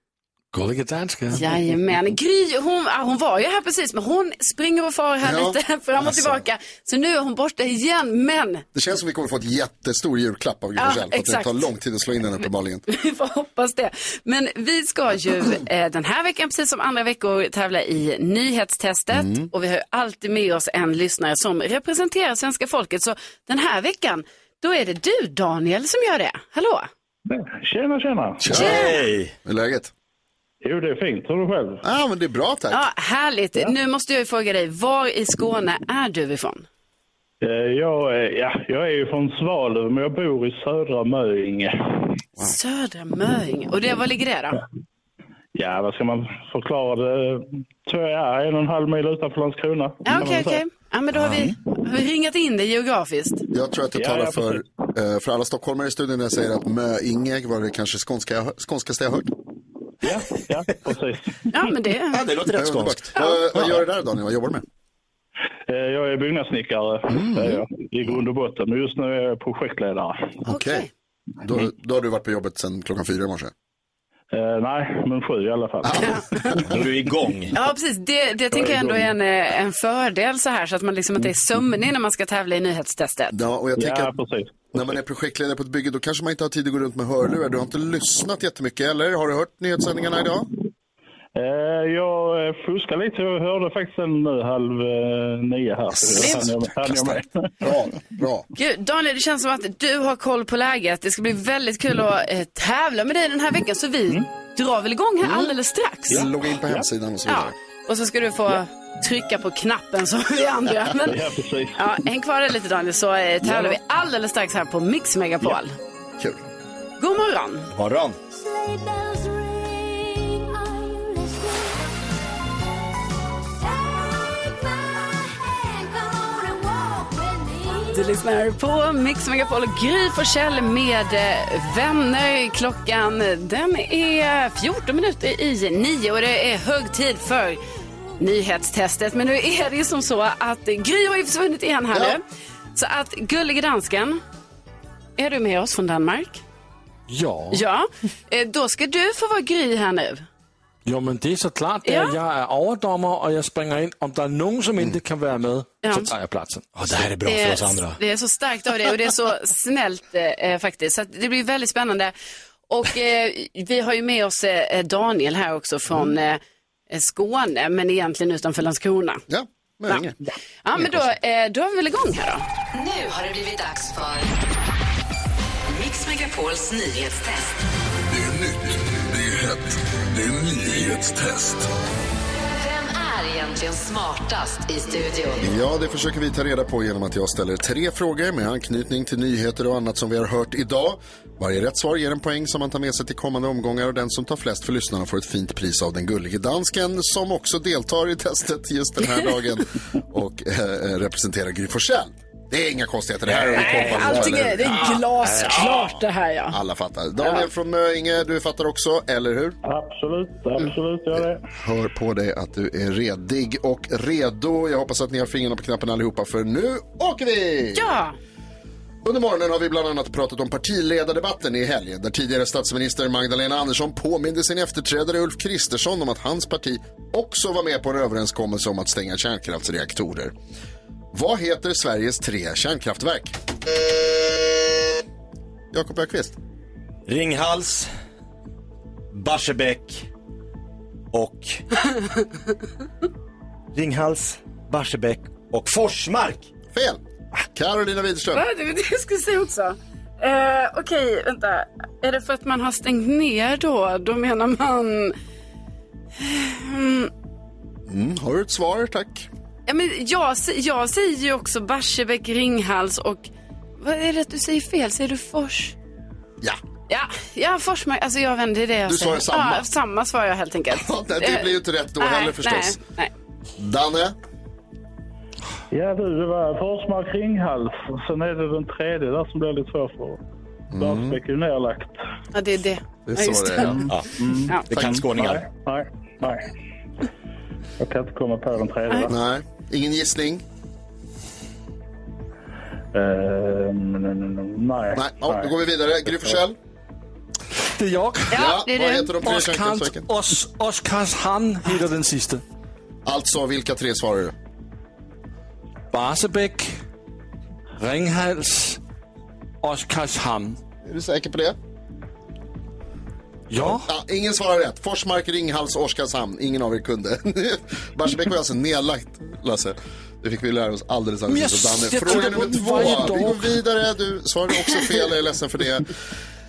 Speaker 8: Gullige dansken.
Speaker 3: Jajamän. Gry, hon, ah, hon var ju här precis, men hon springer och far här
Speaker 4: Ja.
Speaker 3: lite fram och
Speaker 4: Alltså.
Speaker 3: tillbaka. Så nu är hon borta igen, men
Speaker 4: Det känns som vi kommer få ett jättestor julklapp av Gry
Speaker 3: Ja,
Speaker 4: för att det tar lång tid att slå in den uppenbarligen. [laughs]
Speaker 3: vi får hoppas det. Men vi ska ju eh, den här veckan, precis som andra veckor, tävla i nyhetstestet.
Speaker 4: Mm.
Speaker 3: Och vi har ju alltid med oss en lyssnare som representerar svenska folket. Så den här veckan, då är det du Daniel som gör det. Hallå!
Speaker 18: Tjena, tjena.
Speaker 4: Hej! Hur är läget?
Speaker 18: Jo, det är fint. Hur är du själv?
Speaker 4: Ja, men det är bra tack.
Speaker 3: Ja, härligt. Nu måste jag ju fråga dig, var i Skåne är du ifrån?
Speaker 18: Eh, Jag, är- ja, jag är ju från Svalöv, men jag bor i södra Möinge.
Speaker 3: Södra Möinge. Och det, var ligger det då?
Speaker 18: Ja, vad ska man förklara det? Tror jag är en och en halv mil utanför Landskrona.
Speaker 3: Ja, okej, okej. Ja, men då har vi, har vi ringat in det geografiskt.
Speaker 4: Jag tror att jag
Speaker 18: Ja,
Speaker 4: talar
Speaker 18: ja,
Speaker 4: för, eh, för alla stockholmare i studion när jag säger att Möinge var det kanske skånska, hör- skånskaste jag hört.
Speaker 18: Ja, ja, precis.
Speaker 3: Ja, men det...
Speaker 2: Ja, det låter rätt
Speaker 4: Ja,
Speaker 2: skånskt.
Speaker 4: Vad, vad gör du där Daniel? Vad jobbar du med?
Speaker 18: Eh, Jag är byggnadssnickare
Speaker 4: Mm.
Speaker 18: jag, i grund och botten, men just nu är jag projektledare.
Speaker 4: Okej. Då, då har du varit på jobbet sedan klockan fyra i morse.
Speaker 18: Eh, nej, men sju i alla fall. [laughs]
Speaker 2: Då är du igång.
Speaker 3: Ja, precis. Det, det tänker jag ändå är en, eh, en fördel så här, så att man liksom inte är sömnig när man ska tävla i nyhetstestet.
Speaker 4: Ja, och jag tänker
Speaker 18: Ja,
Speaker 4: att
Speaker 18: precis.
Speaker 4: när man är projektledare på ett bygge då kanske man inte har tid att gå runt med hörlurar. Du har inte lyssnat jättemycket eller? Har du hört nyhetssändningarna idag?
Speaker 18: Eh, Jag eh, fuskar lite. Jag hörde faktiskt en nu halv eh, nio här. Med. [laughs]
Speaker 4: Bra, bra.
Speaker 3: Gud, Daniel, det känns som att du har koll på läget. Det ska bli väldigt kul att tävla med dig den här veckan, så vi drar väl igång här alldeles strax.
Speaker 4: Logga in på hemsidan och så vidare.
Speaker 3: Ja, och så ska du få trycka på knappen som vi andra. Men,
Speaker 18: Ja, precis.
Speaker 3: ja, häng kvar där lite Daniel, så tävlar vi alldeles strax här på Mix Megapol.
Speaker 4: Kul.
Speaker 3: God morgon!
Speaker 2: Morgon.
Speaker 3: Du lyssnar på Mix Megapol och Gry Forssell med eh, vänner. Klockan den är 14 minuter i nio och det är hög tid för nyhetstestet. Men nu är det ju som så att Gry har ju försvunnit igen här
Speaker 4: Ja.
Speaker 3: nu. Så att gullige dansken, är du med oss från Danmark?
Speaker 8: Ja.
Speaker 3: Ja, eh, då ska du få vara Gry här nu.
Speaker 8: Jo, men det är så klart. Det
Speaker 3: Ja.
Speaker 8: jag är överdomare och jag springer in. Om det är någon som inte kan vara med
Speaker 3: Ja.
Speaker 8: så tar jag platsen.
Speaker 2: Ja, det här är bra
Speaker 3: det,
Speaker 2: för oss andra.
Speaker 3: det är så starkt av dig och det är så snällt eh, faktiskt. Så att det blir väldigt spännande. Och eh, vi har ju med oss eh, Daniel här också från eh, Skåne, men egentligen utanför Landskrona.
Speaker 4: Ja, Möinge.
Speaker 3: Ja, men då, eh, då är vi väl igång här då.
Speaker 7: Nu har det blivit dags för Mix Megapols nyhetstest.
Speaker 19: Hett, det är nyhetstest.
Speaker 7: Vem är egentligen smartast i studion?
Speaker 4: Ja, det försöker vi ta reda på genom att jag ställer tre frågor med anknytning till nyheter och annat som vi har hört idag. Varje rätt svar ger en poäng som man tar med sig till kommande omgångar och den som tar flest för lyssnarna får ett fint pris av den gullige dansken som också deltar i testet just den här [laughs] dagen och eh, representerar Gry Forssell. Det är inga konstigheter, det här på.
Speaker 3: Allting är, det är glasklart det här ja.
Speaker 4: Alla fattar. Daniel från Möinge, du fattar också, eller hur?
Speaker 18: Absolut, absolut gör det.
Speaker 4: Hör på dig att du är redig och redo. Jag hoppas att ni har fingrarna på knappen allihopa för nu åker vi!
Speaker 3: Ja!
Speaker 4: Under morgonen har vi bland annat pratat om partiledardebatten i helgen där tidigare statsminister Magdalena Andersson påminde sin efterträdare Ulf Kristersson om att hans parti också var med på en överenskommelse om att stänga kärnkraftsreaktorer. Vad heter Sveriges tre kärnkraftverk? Jakob Ökvist.
Speaker 2: Ringhals, Barsebäck och... [laughs] Ringhals, Barsebäck och Forsmark.
Speaker 4: Fel. Carolina Widerström.
Speaker 3: Va? Det var det jag skulle säga också. Eh, Okej, vänta. Är det för att man har stängt ner då? Då menar man... Mm,
Speaker 4: Mm, har du ett svar, tack?
Speaker 3: Ja, men jag, jag säger ju också Barsebäck, Ringhals och... Vad är det att du säger fel? Säger du Fors?
Speaker 4: Ja.
Speaker 3: Ja, ja Forsmark. Alltså jag vänder det jag
Speaker 4: Du svarar samma.
Speaker 3: Ja, samma svar jag helt enkelt. [laughs]
Speaker 4: Ja, nej, det blir ju inte rätt då
Speaker 3: Nej,
Speaker 4: heller förstås.
Speaker 3: Nej, nej.
Speaker 4: Danne?
Speaker 18: Ja du, det var Forsmark Ringhals. Sen är det den tredje där som blir lite svår för. Barsebäck är ju nerlagt.
Speaker 3: Ja, det är det.
Speaker 4: Det är
Speaker 3: Ja,
Speaker 4: så
Speaker 3: just
Speaker 4: det är.
Speaker 2: Ja.
Speaker 3: Ja.
Speaker 2: Det kan skåningar.
Speaker 18: Nej, nej, nej. Jag kan inte komma på den tredje.
Speaker 4: Nej. Ingen gissning?
Speaker 18: Eh, nej.
Speaker 4: Nej, ja, då går vi vidare. Gry Forssell?
Speaker 8: Det är jag.
Speaker 4: Ja, det är vad heter de tre kärnkraftverken?
Speaker 8: Os, Oskarshamn heter den sista.
Speaker 4: Alltså, vilka tre svarar du?
Speaker 8: Barsebäck, Ringhals, Oskarshamn.
Speaker 4: Är du säker på det?
Speaker 8: Ja.
Speaker 4: ingen svarar rätt. Forsmark, Ringhals, Oskarshamn. Ingen av er kunde. [laughs] Barsebäck var alltså nedlagt, Lasse. Det fick vi lära oss alldeles alldeles Danne. Fråga nummer två. Vi går vidare. Du svarade också fel. Jag är ledsen för det.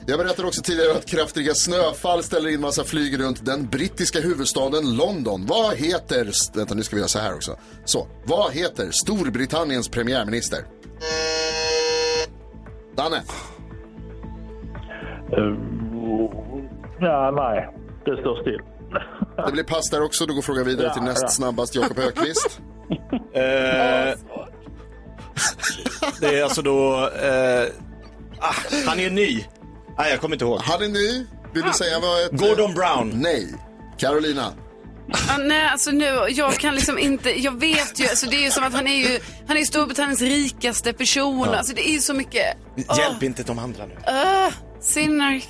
Speaker 4: Jag berättade också tidigare att kraftiga snöfall ställer in massa flyg runt den brittiska huvudstaden London. Vad heter... Vänta, nu ska vi göra så här också. Så, vad heter Storbritanniens premiärminister? Danne?
Speaker 18: Eh, Ja, nej. Det står still.
Speaker 4: Det blir pass där också. Då går frågan vidare
Speaker 18: Ja,
Speaker 4: till näst
Speaker 18: ja.
Speaker 4: snabbast, Jakob Högqvist. [laughs]
Speaker 2: Eh, det är alltså då... Eh, ah, han är ny. Nej, jag kommer inte ihåg.
Speaker 4: Han är ny. Vill du säga vad ett...
Speaker 2: Gordon Brown.
Speaker 4: Nej. Carolina.
Speaker 3: Ah, nej, alltså nu, jag kan liksom inte, jag vet ju, alltså det är ju som att han är ju, han är ju Storbritanniens rikaste person.
Speaker 2: Ja.
Speaker 3: Alltså det är ju så mycket, Åh.
Speaker 2: Hjälp inte de andra nu.
Speaker 3: uh, Sinark.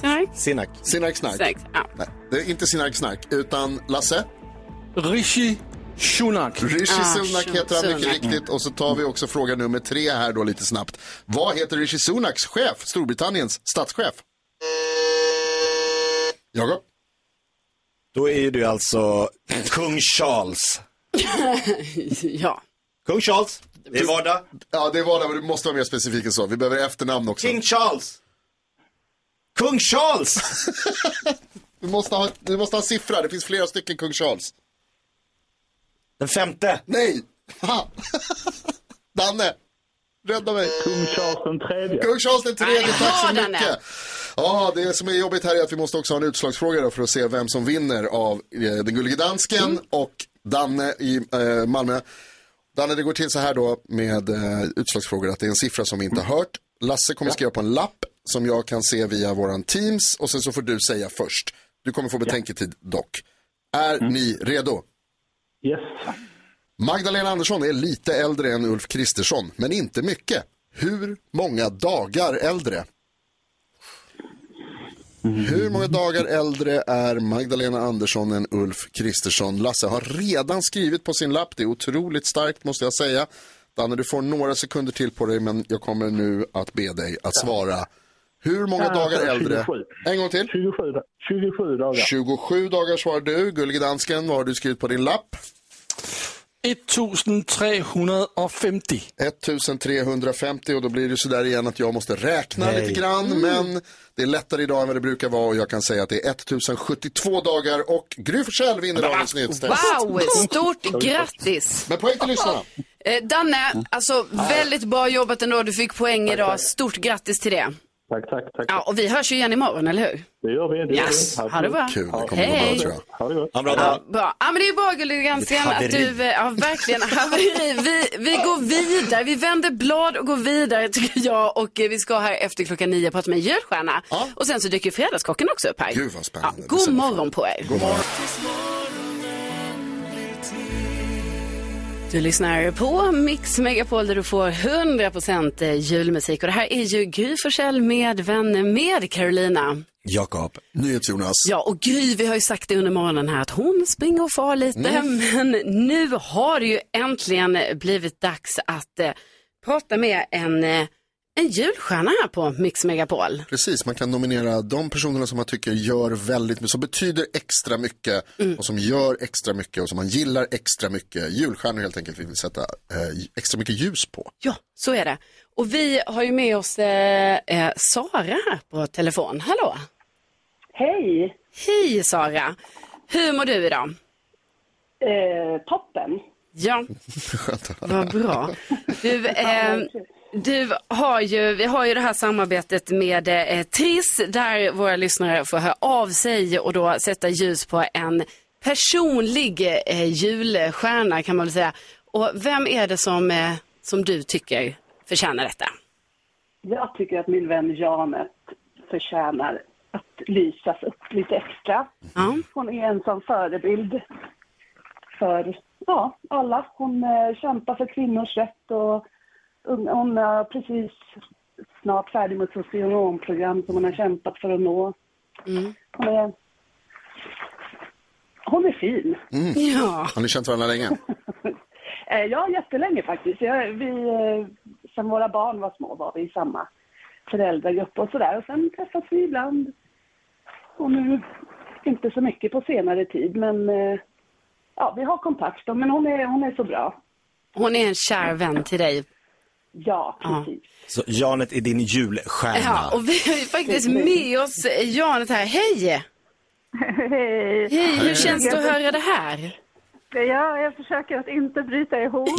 Speaker 3: Sinark?
Speaker 2: Sinak.
Speaker 4: Sinark Snark.
Speaker 3: Snark, ja.
Speaker 4: Nej, det är inte Sinark Snark, utan Lasse.
Speaker 8: Rishi Sunak.
Speaker 4: Rishi
Speaker 8: Ah,
Speaker 4: Sunak heter han mycket riktigt. Och så tar vi också fråga nummer tre här då lite snabbt. Vad heter Rishi Sunaks chef, Storbritanniens statschef? Jakob?
Speaker 2: Då är det alltså kung Charles. [laughs]
Speaker 3: ja.
Speaker 2: Kung Charles. Det är vardag.
Speaker 4: Ja, det är vardag, men du måste vara mer specifik än så. Vi behöver efternamn också.
Speaker 2: King Charles. Kung Charles! [laughs]
Speaker 4: du, måste ha, du måste ha en siffra, det finns flera stycken kung Charles.
Speaker 2: Den femte.
Speaker 4: Nej! Fan. [laughs] Danne! Rädda mig.
Speaker 18: Kung Charles den tredje.
Speaker 4: Kung Charles den tredje, tack så mycket. Ja, det som är jobbigt här är att vi måste också ha en utslagsfråga då för att se vem som vinner av eh, Den gullige dansken
Speaker 18: Mm.
Speaker 4: och Danne i eh, Malmö. Danne, det går till så här då med eh, utslagsfrågor att det är en siffra som vi inte har hört. Lasse kommer skriva på en lapp som jag kan se via våran Teams och sen så får du säga först. Du kommer få betänketid dock. Är ni redo?
Speaker 18: Mm. Yes.
Speaker 4: Magdalena Andersson är lite äldre än Ulf Kristersson, men inte mycket. Hur många dagar äldre? Hur många dagar äldre är Magdalena Andersson än Ulf Kristersson? Lasse har redan skrivit på sin lapp. Det är otroligt starkt måste jag säga. Danne, du får några sekunder till på dig, men jag kommer nu att be dig att svara. Hur många dagar äldre?
Speaker 18: 27.
Speaker 4: En gång till.
Speaker 18: 27, 27 dagar.
Speaker 4: 27 dagar svarar du. Gullige dansken, vad har du skrivit på din lapp?
Speaker 8: 1350.
Speaker 4: 1350 och då blir det sådär igen att jag måste räkna
Speaker 8: Nej.
Speaker 4: lite grann. Men det är lättare idag än vad det brukar vara och jag kan säga att det är 1072 dagar och Gry Forssell vinner dagens nyhetstest.
Speaker 3: Wow, stort grattis!
Speaker 4: Men poäng till lyssnarna.
Speaker 3: Eh, Danne, alltså väldigt bra jobbat ändå. Du fick poäng idag. Stort grattis till det.
Speaker 18: Tack, tack, tack.
Speaker 3: Ja, och vi hörs ju igen imorgon, eller hur?
Speaker 18: Det gör vi. Det gör
Speaker 3: Yes.
Speaker 18: vi.
Speaker 3: Ha det bra.
Speaker 4: Kul, det kommer gå
Speaker 3: Hej.
Speaker 4: bra tror jag.
Speaker 18: Ha det gott.
Speaker 2: Ja, bra,
Speaker 3: Ja, bra. Ja, men det är bra
Speaker 2: Ett
Speaker 3: att du, eh, ja verkligen haveri. Vi, vi går vidare, vi vänder blad och går vidare tycker jag och eh, vi ska här efter klockan nio prata med en julstjärna. Och sen så dyker Fredagskocken också upp här.
Speaker 4: Gud vad spännande.
Speaker 3: Ja, god morgon på er.
Speaker 4: God morgon.
Speaker 3: Du lyssnar på Mix Megapol där du får 100% julmusik och det här är ju Gry Forssell med vänner med Carolina.
Speaker 2: Jakob.
Speaker 4: NyhetsJonas.
Speaker 3: Ja, och Gry, vi har ju sagt det under morgonen här att hon springer och far lite,
Speaker 4: Mm.
Speaker 3: men nu har det ju äntligen blivit dags att eh, prata med en, eh, en julstjärna här på Mix Megapol.
Speaker 4: Precis, man kan nominera de personerna som man tycker gör väldigt mycket, som betyder extra mycket och som gör extra mycket och som man gillar extra mycket. Julstjärnor helt enkelt vi vill sätta eh, extra mycket ljus på.
Speaker 3: Ja, så är det. Och vi har ju med oss eh, eh, Sara här på telefon. Hallå!
Speaker 9: Hej!
Speaker 3: Hej Sara! Hur mår du idag?
Speaker 9: Eh, toppen.
Speaker 3: Ja, [laughs] vad bra. Du, [laughs] eh, du har ju, vi har ju det här samarbetet med eh, Triss där våra lyssnare får höra av sig och då sätta ljus på en personlig eh, julstjärna kan man väl säga. Och vem är det som, eh, som du tycker förtjänar detta?
Speaker 9: Jag tycker att min vän Janet förtjänar att lysas upp lite extra. Hon är en sån förebild för ja, alla. Hon eh, kämpar för kvinnors rätt och hon, är precis snart färdig med socionomprogram som hon har kämpat för att nå. Hon är, hon är fin.
Speaker 4: Mm.
Speaker 9: Ja.
Speaker 4: Har ni känt varandra länge? [laughs]
Speaker 9: Eh, Ja, jättelänge faktiskt. Jag, vi, eh, sen våra barn var små var vi i samma föräldragrupp och sådär. Och sen träffas vi ibland. Och nu inte så mycket på senare tid, men eh, ja, vi har kontakt. Men hon är, hon är så bra.
Speaker 3: Hon är en kär vän till dig.
Speaker 9: Ja, precis.
Speaker 2: Så Janet är din julstjärna.
Speaker 3: Ja, och vi har ju faktiskt med oss Janet här. Hej! [laughs]
Speaker 20: Hej!
Speaker 3: Hej, hur känns det att höra det här?
Speaker 20: Ja, jag försöker att inte bryta ihop. [laughs]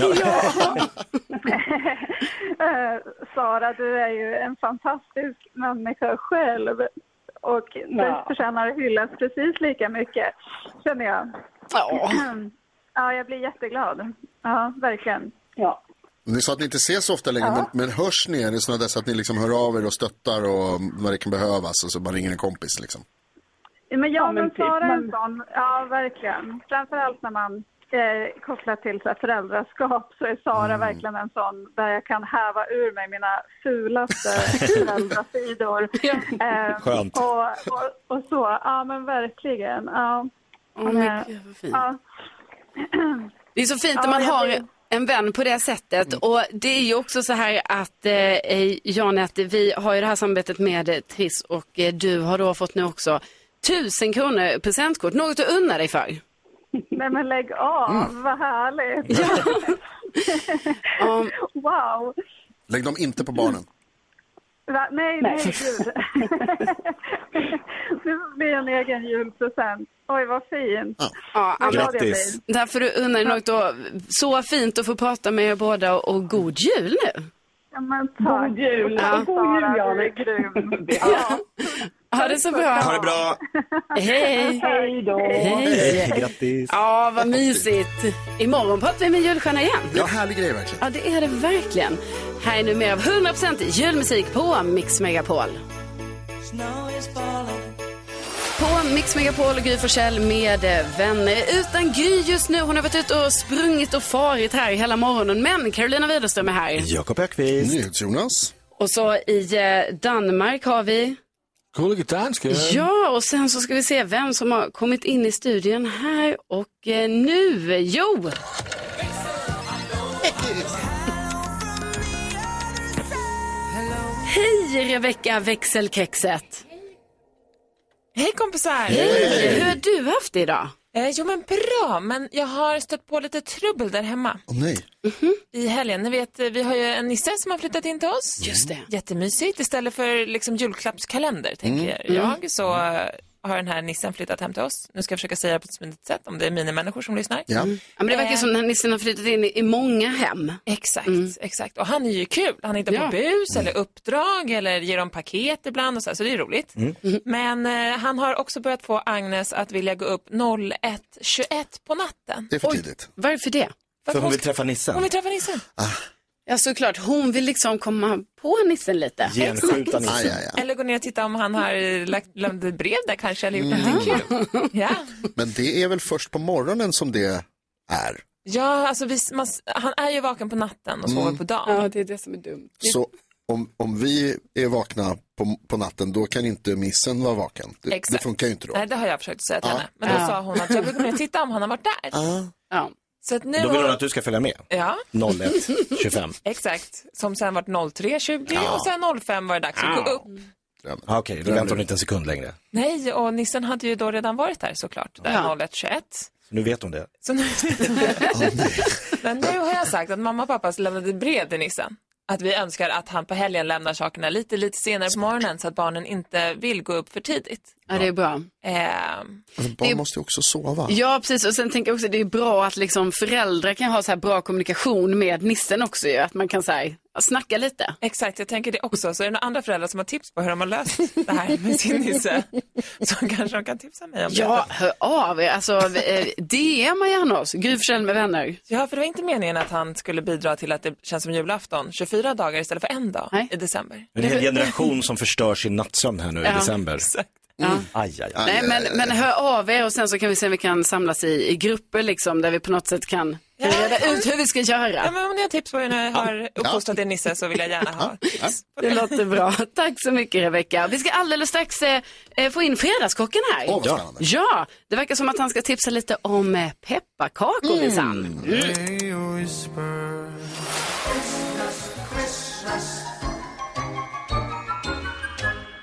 Speaker 20: Eh, Sara, du är ju en fantastisk människa själv. Och du
Speaker 9: Ja.
Speaker 20: förtjänar att hyllas precis lika mycket, känner jag.
Speaker 3: Ja. [clears throat]
Speaker 20: Ja, jag blir jätteglad. Ja, verkligen.
Speaker 9: Ja.
Speaker 4: Ni sa att ni inte ses så ofta längre,
Speaker 20: Ja.
Speaker 4: men, men hörs ni? Är det sådana där så att ni liksom hör av er och stöttar och vad det kan behövas och så bara ringer en kompis liksom?
Speaker 20: Men
Speaker 9: Ja,
Speaker 20: jag
Speaker 9: men
Speaker 20: men
Speaker 9: typ,
Speaker 20: Sara är en sån, ja verkligen. Framförallt när man eh, kopplar till så här, föräldraskap så är Sara
Speaker 9: Mm.
Speaker 20: verkligen en sån där jag kan häva ur mig mina fulaste [laughs] föräldrasidor. Eh,
Speaker 2: Skönt.
Speaker 20: Och, och, och så, ja men verkligen. Ja.
Speaker 3: Åh, men
Speaker 20: Eh,
Speaker 3: gud, vad fint.
Speaker 20: ja.
Speaker 3: Det är så fint när
Speaker 20: Ja,
Speaker 3: man
Speaker 20: jag
Speaker 3: har en vän på det sättet. Och det är ju också så här att eh, Janet, vi har ju det här samarbetet med eh, Triss och eh, du har då fått nu också tusen kronor presentkort, något att unna dig för.
Speaker 20: Nej men lägg av,
Speaker 4: Mm.
Speaker 20: vad härligt. [laughs] wow.
Speaker 4: Lägg dem inte på barnen.
Speaker 20: Va? Nej,
Speaker 9: Nej.
Speaker 20: nej, gud. det blir en egen julpresent. Oj, vad fint.
Speaker 3: Ja,
Speaker 20: jag
Speaker 2: Grattis.
Speaker 20: blir.
Speaker 3: Där får du unna dig något då. Så fint att få prata med er båda och, god jul nu.
Speaker 20: Ja, men tack.
Speaker 9: God jul.
Speaker 3: Ja.
Speaker 9: God jul,
Speaker 20: grym.
Speaker 9: Ja. [laughs] [laughs]
Speaker 3: Ha det så bra.
Speaker 2: Ha det bra.
Speaker 3: Hej. [laughs]
Speaker 9: Hej då.
Speaker 3: Hej.
Speaker 2: Grattis.
Speaker 3: Ja, vad mysigt. Imorgon pratar vi med julstjärna igen.
Speaker 4: Ja, härlig grej verkligen.
Speaker 3: Ja, det är det verkligen. Här är nu mer av 100% julmusik på Mix Megapol. På Mix Megapol och Gry Forssell med eh, vänner. Utan Gry just nu. Hon har varit ute och sprungit och farit här hela morgonen. Men Carolina Widerström är här.
Speaker 2: Jakob Ökvist.
Speaker 4: NyhetsJonas.
Speaker 3: Och så i eh, Danmark har vi...
Speaker 8: Gullige danske.
Speaker 3: Ja, och sen så ska vi se vem som har kommit in i studion här. Och eh, nu, jo! Hej Rebecka växelkexet!
Speaker 21: Hej kompisar!
Speaker 3: Hej! Hur har du haft det idag?
Speaker 21: Eh, jo men bra, men jag har stött på lite trubbel där hemma.
Speaker 4: Åh nej.
Speaker 21: I helgen, ni vet, eh, vi har ju en nisse som har flyttat in till oss.
Speaker 3: Just det.
Speaker 21: Jättemysigt. Istället för liksom julklappskalender, tänker
Speaker 3: Mm.
Speaker 21: jag, så eh, har den här nissen flyttat hem till oss. Nu ska jag försöka säga det på ett smidigt sätt, om det är minimänniskor som lyssnar.
Speaker 4: Ja.
Speaker 3: Ja, men det verkar
Speaker 21: Eh.
Speaker 3: som den här nissen har flyttat in i många hem.
Speaker 21: Exakt, exakt. Och han är ju kul. Han hittar
Speaker 3: Ja.
Speaker 21: på bus eller uppdrag eller ger dem paket ibland och så, här, så det är roligt. Men eh, han har också börjat få Agnes att vilja gå upp 01.21 på natten.
Speaker 4: Det är för tidigt.
Speaker 3: Varför det?
Speaker 2: För hon vill träffa
Speaker 21: Hon
Speaker 2: nissen.
Speaker 21: vill träffa nissen.
Speaker 3: Ja, såklart. Hon vill liksom komma på nissen lite.
Speaker 2: Genskjuta nissen.
Speaker 4: aj, aj.
Speaker 21: Eller gå ner och titta om han har lagt, lämnat ett brev där kanske eller gjort någonting kul. Ja,
Speaker 4: Men det är väl först på morgonen som det är.
Speaker 21: ja alltså vi, man, han är ju vaken på natten och sover på dagen.
Speaker 3: Ja, det är det som är dumt.
Speaker 4: Så om, om vi är vakna på, på natten, då kan inte missen vara vaken. Det, det
Speaker 21: Exakt.
Speaker 4: funkar ju inte då.
Speaker 21: Nej, det har jag försökt säga till henne. Men då
Speaker 3: Ja.
Speaker 21: sa hon att jag vill gå ner och titta om han har varit där.
Speaker 3: Ja.
Speaker 21: Så att nu
Speaker 2: Då vill hon
Speaker 21: har-
Speaker 2: att du ska följa med.
Speaker 21: Ja,
Speaker 2: 01.25. [laughs]
Speaker 21: exakt. Som sen vart 03.20
Speaker 2: Ja.
Speaker 21: och sen 05 var det dags att gå upp.
Speaker 2: Ah, Okej, då väntar hon inte en sekund längre.
Speaker 21: Nej, och nissen hade ju då redan varit där såklart. Där
Speaker 3: Ja.
Speaker 21: 01.21.
Speaker 2: Så nu vet hon det.
Speaker 21: Så nu... [laughs] Men nu har jag sagt att mamma och pappa lämnade brev till nissen. Att vi önskar att han på helgen lämnar sakerna lite, lite senare på morgonen så att barnen inte vill gå upp för tidigt.
Speaker 3: Ja, det är bra.
Speaker 21: Ehm,
Speaker 4: Alltså, barn måste ju också sova.
Speaker 3: Ja, precis. Och sen tänker jag också att det är bra att liksom föräldrar kan ha så här bra kommunikation med nissen också ju. Att man kan så här, snacka lite.
Speaker 21: exakt, jag tänker det också. Så är det några andra föräldrar som har tips på hur de har löst det här med sin [laughs] nisse så kanske de kan tipsa mig om
Speaker 3: Ja,
Speaker 21: det.
Speaker 3: hör av er. Alltså, eh, DMa gärna oss. Gry med vänner.
Speaker 21: Ja, för det var inte meningen att han skulle bidra till att det känns som julafton 24 dagar istället för en dag
Speaker 3: Nej.
Speaker 21: i december.
Speaker 2: En hel generation som förstör sin nattsömn här nu i
Speaker 3: Ja.
Speaker 2: december.
Speaker 21: Exakt.
Speaker 3: Ja.
Speaker 2: Aj, aj, aj.
Speaker 3: Nej, men, men hör av er och sen så kan vi se om vi kan samlas i, i grupper liksom där vi på något sätt kan reda ut hur vi ska göra.
Speaker 21: Ja, men om ni har tips på hur ni har uppfostrat er Nisse så vill jag gärna ha tips.
Speaker 3: Det låter bra. Tack så mycket Rebecka. Vi ska alldeles strax eh, eh, få in Fredagskocken här.
Speaker 4: Vad spännande.
Speaker 3: ja, det verkar som att han ska tipsa lite om eh, pepparkakor minsann. Mm.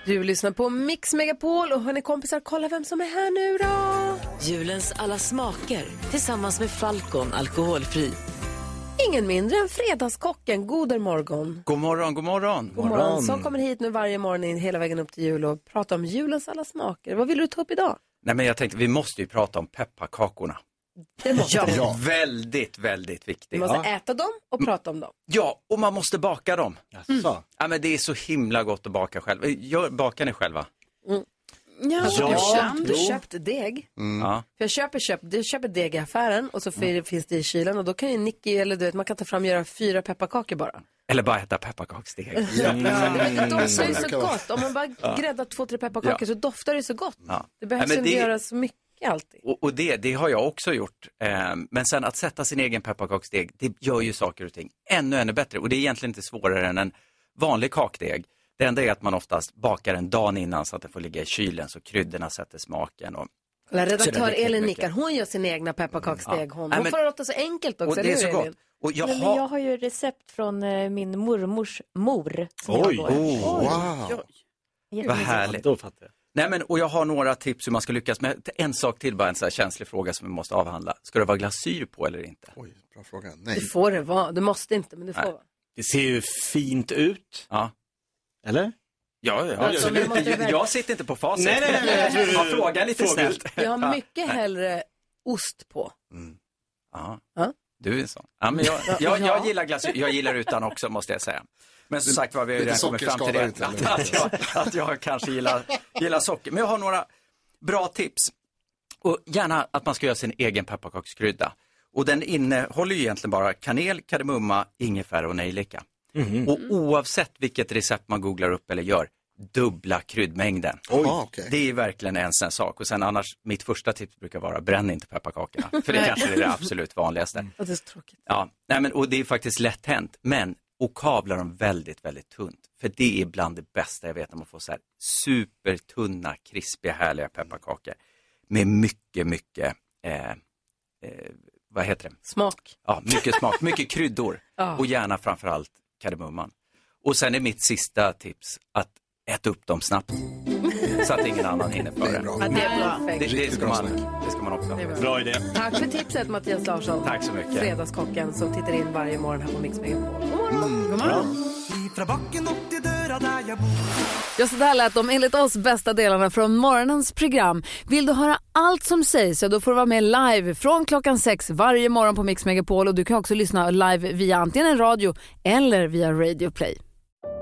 Speaker 1: Du lyssnar på Mix Megapol och hörni kompisar, kolla vem som är här nu då.
Speaker 7: Julens alla smaker tillsammans med Falcon alkoholfri.
Speaker 1: Ingen mindre än Fredagskocken. God morgon.
Speaker 22: God morgon, god morgon.
Speaker 1: God morgon. Som kommer hit nu varje morgon in hela vägen upp till jul och pratar om julens alla smaker. Vad vill du ta upp idag?
Speaker 22: Nej, men jag tänkte, vi måste ju prata om pepparkakorna.
Speaker 1: Det måste
Speaker 22: ja.
Speaker 1: vi.
Speaker 22: Väldigt, väldigt viktigt.
Speaker 1: Vi måste
Speaker 22: ja.
Speaker 1: äta dem och prata om dem.
Speaker 22: ja, och man måste baka dem.
Speaker 1: Mm.
Speaker 22: Ja, men det är så himla gott att baka själv. Gör, bakar ni själva?
Speaker 1: Ja,
Speaker 22: Alltså,
Speaker 1: jag
Speaker 22: Ja,
Speaker 1: köpt,
Speaker 22: jo.
Speaker 1: köpt deg.
Speaker 22: Ja.
Speaker 1: För jag köper, köper, jag köper deg i affären och så finns det i kylen och då kan ju Nicky, eller du vet, man kan ta fram och göra fyra pepparkakor bara.
Speaker 22: Eller bara äta pepparkaksdeg. [laughs]
Speaker 1: Men det doftar ju så
Speaker 22: Mm.
Speaker 1: gott. Om man bara
Speaker 22: Ja.
Speaker 1: gräddar två, tre pepparkakor
Speaker 22: Ja.
Speaker 1: så doftar det så gott.
Speaker 22: Ja.
Speaker 1: Det behövs inte
Speaker 22: det-
Speaker 1: göra så mycket alltid.
Speaker 22: Och, och det, det har jag också gjort. Eh, men sen att sätta sin egen pepparkaksdeg, det gör ju saker och ting ännu, ännu bättre. Och det är egentligen inte svårare än en vanlig kakdeg. Det enda är att man oftast bakar en dag innan så att det får ligga i kylen så kryddorna sätter smaken. Och...
Speaker 1: Kolla, redaktör Elin nickar. Hon gör sin egna pepparkaksdeg. Hon,
Speaker 22: Nej,
Speaker 1: hon
Speaker 22: men-
Speaker 1: får det låta så enkelt också.
Speaker 22: Och det är så gott. Och jag
Speaker 23: Nej,
Speaker 22: har...
Speaker 23: jag har ju recept från eh, min mormors mor.
Speaker 22: Oj,
Speaker 23: jag
Speaker 22: oh,
Speaker 23: Oj.
Speaker 22: wow.
Speaker 23: Jättemysigt.
Speaker 22: Vad härligt. Nej, men, och jag har några tips hur man ska lyckas med en sak till, bara en så här känslig fråga som vi måste avhandla. Ska det vara glasyr på eller inte?
Speaker 4: Oj, bra fråga.
Speaker 1: Det får det vara. Det måste inte, men det får
Speaker 22: Nej.
Speaker 1: vara.
Speaker 2: Det ser ju fint ut.
Speaker 22: Ja.
Speaker 2: Eller?
Speaker 22: Ja, ja
Speaker 1: Alltså, väl-
Speaker 22: Jag sitter inte på facit.
Speaker 2: Nej, nej, nej, nej.
Speaker 22: Jag frågar lite snällt.
Speaker 1: Jag har mycket hellre ost på.
Speaker 22: Ja.
Speaker 1: Ja.
Speaker 22: Du är en sån. Ja, men jag, jag, jag gillar glasyr. Jag gillar utan också, måste jag säga. Men som sagt var, vi har ju redan kommit fram till det.
Speaker 4: inte,
Speaker 22: Att, [laughs] att, jag, att jag kanske gillar, gillar socker. Men jag har några bra tips. Och gärna att man ska göra sin egen pepparkakskrydda. Och den innehåller ju egentligen bara kanel, kardemumma, ingefära och nejlika. Och oavsett vilket recept man googlar upp eller gör, dubbla kryddmängden.
Speaker 4: Oj. Ah.
Speaker 22: Det är verkligen en sån sak. Och sen annars, mitt första tips brukar vara bränn inte pepparkakorna. [laughs] För det kanske är det absolut vanligaste.
Speaker 1: Och det är så tråkigt.
Speaker 22: Ja, nej men, och det är faktiskt lätt hänt. Men, och kavla dem väldigt, väldigt tunt. För det är bland det bästa jag vet när man får så här supertunna, krispiga, härliga pepparkakor. Med mycket, mycket, eh, eh, vad heter det?
Speaker 1: Smak.
Speaker 22: Ja, mycket smak, [laughs] mycket kryddor.
Speaker 1: Ja.
Speaker 22: Och gärna framförallt kardemumman. Och sen är mitt sista tips att äta upp dem snabbt. Så att ingen annan hinner före.
Speaker 1: Ja, det är bra.
Speaker 22: Det, det,
Speaker 1: Perfekt.
Speaker 22: ska man, det ska man också ha.
Speaker 1: Det bra.
Speaker 2: Bra idé.
Speaker 1: Tack för tipset Mattias Larsson.
Speaker 22: Tack så mycket.
Speaker 1: Fredagskocken som tittar in varje morgon här på Mix Megapol. God morgon. God morgon. Ja, så där lät de enligt oss bästa delarna från morgonens program. Vill du höra allt som sägs så då får du vara med live från klockan sex varje morgon på Mix Megapol och du kan också lyssna live via antingen en radio eller via Radio Play.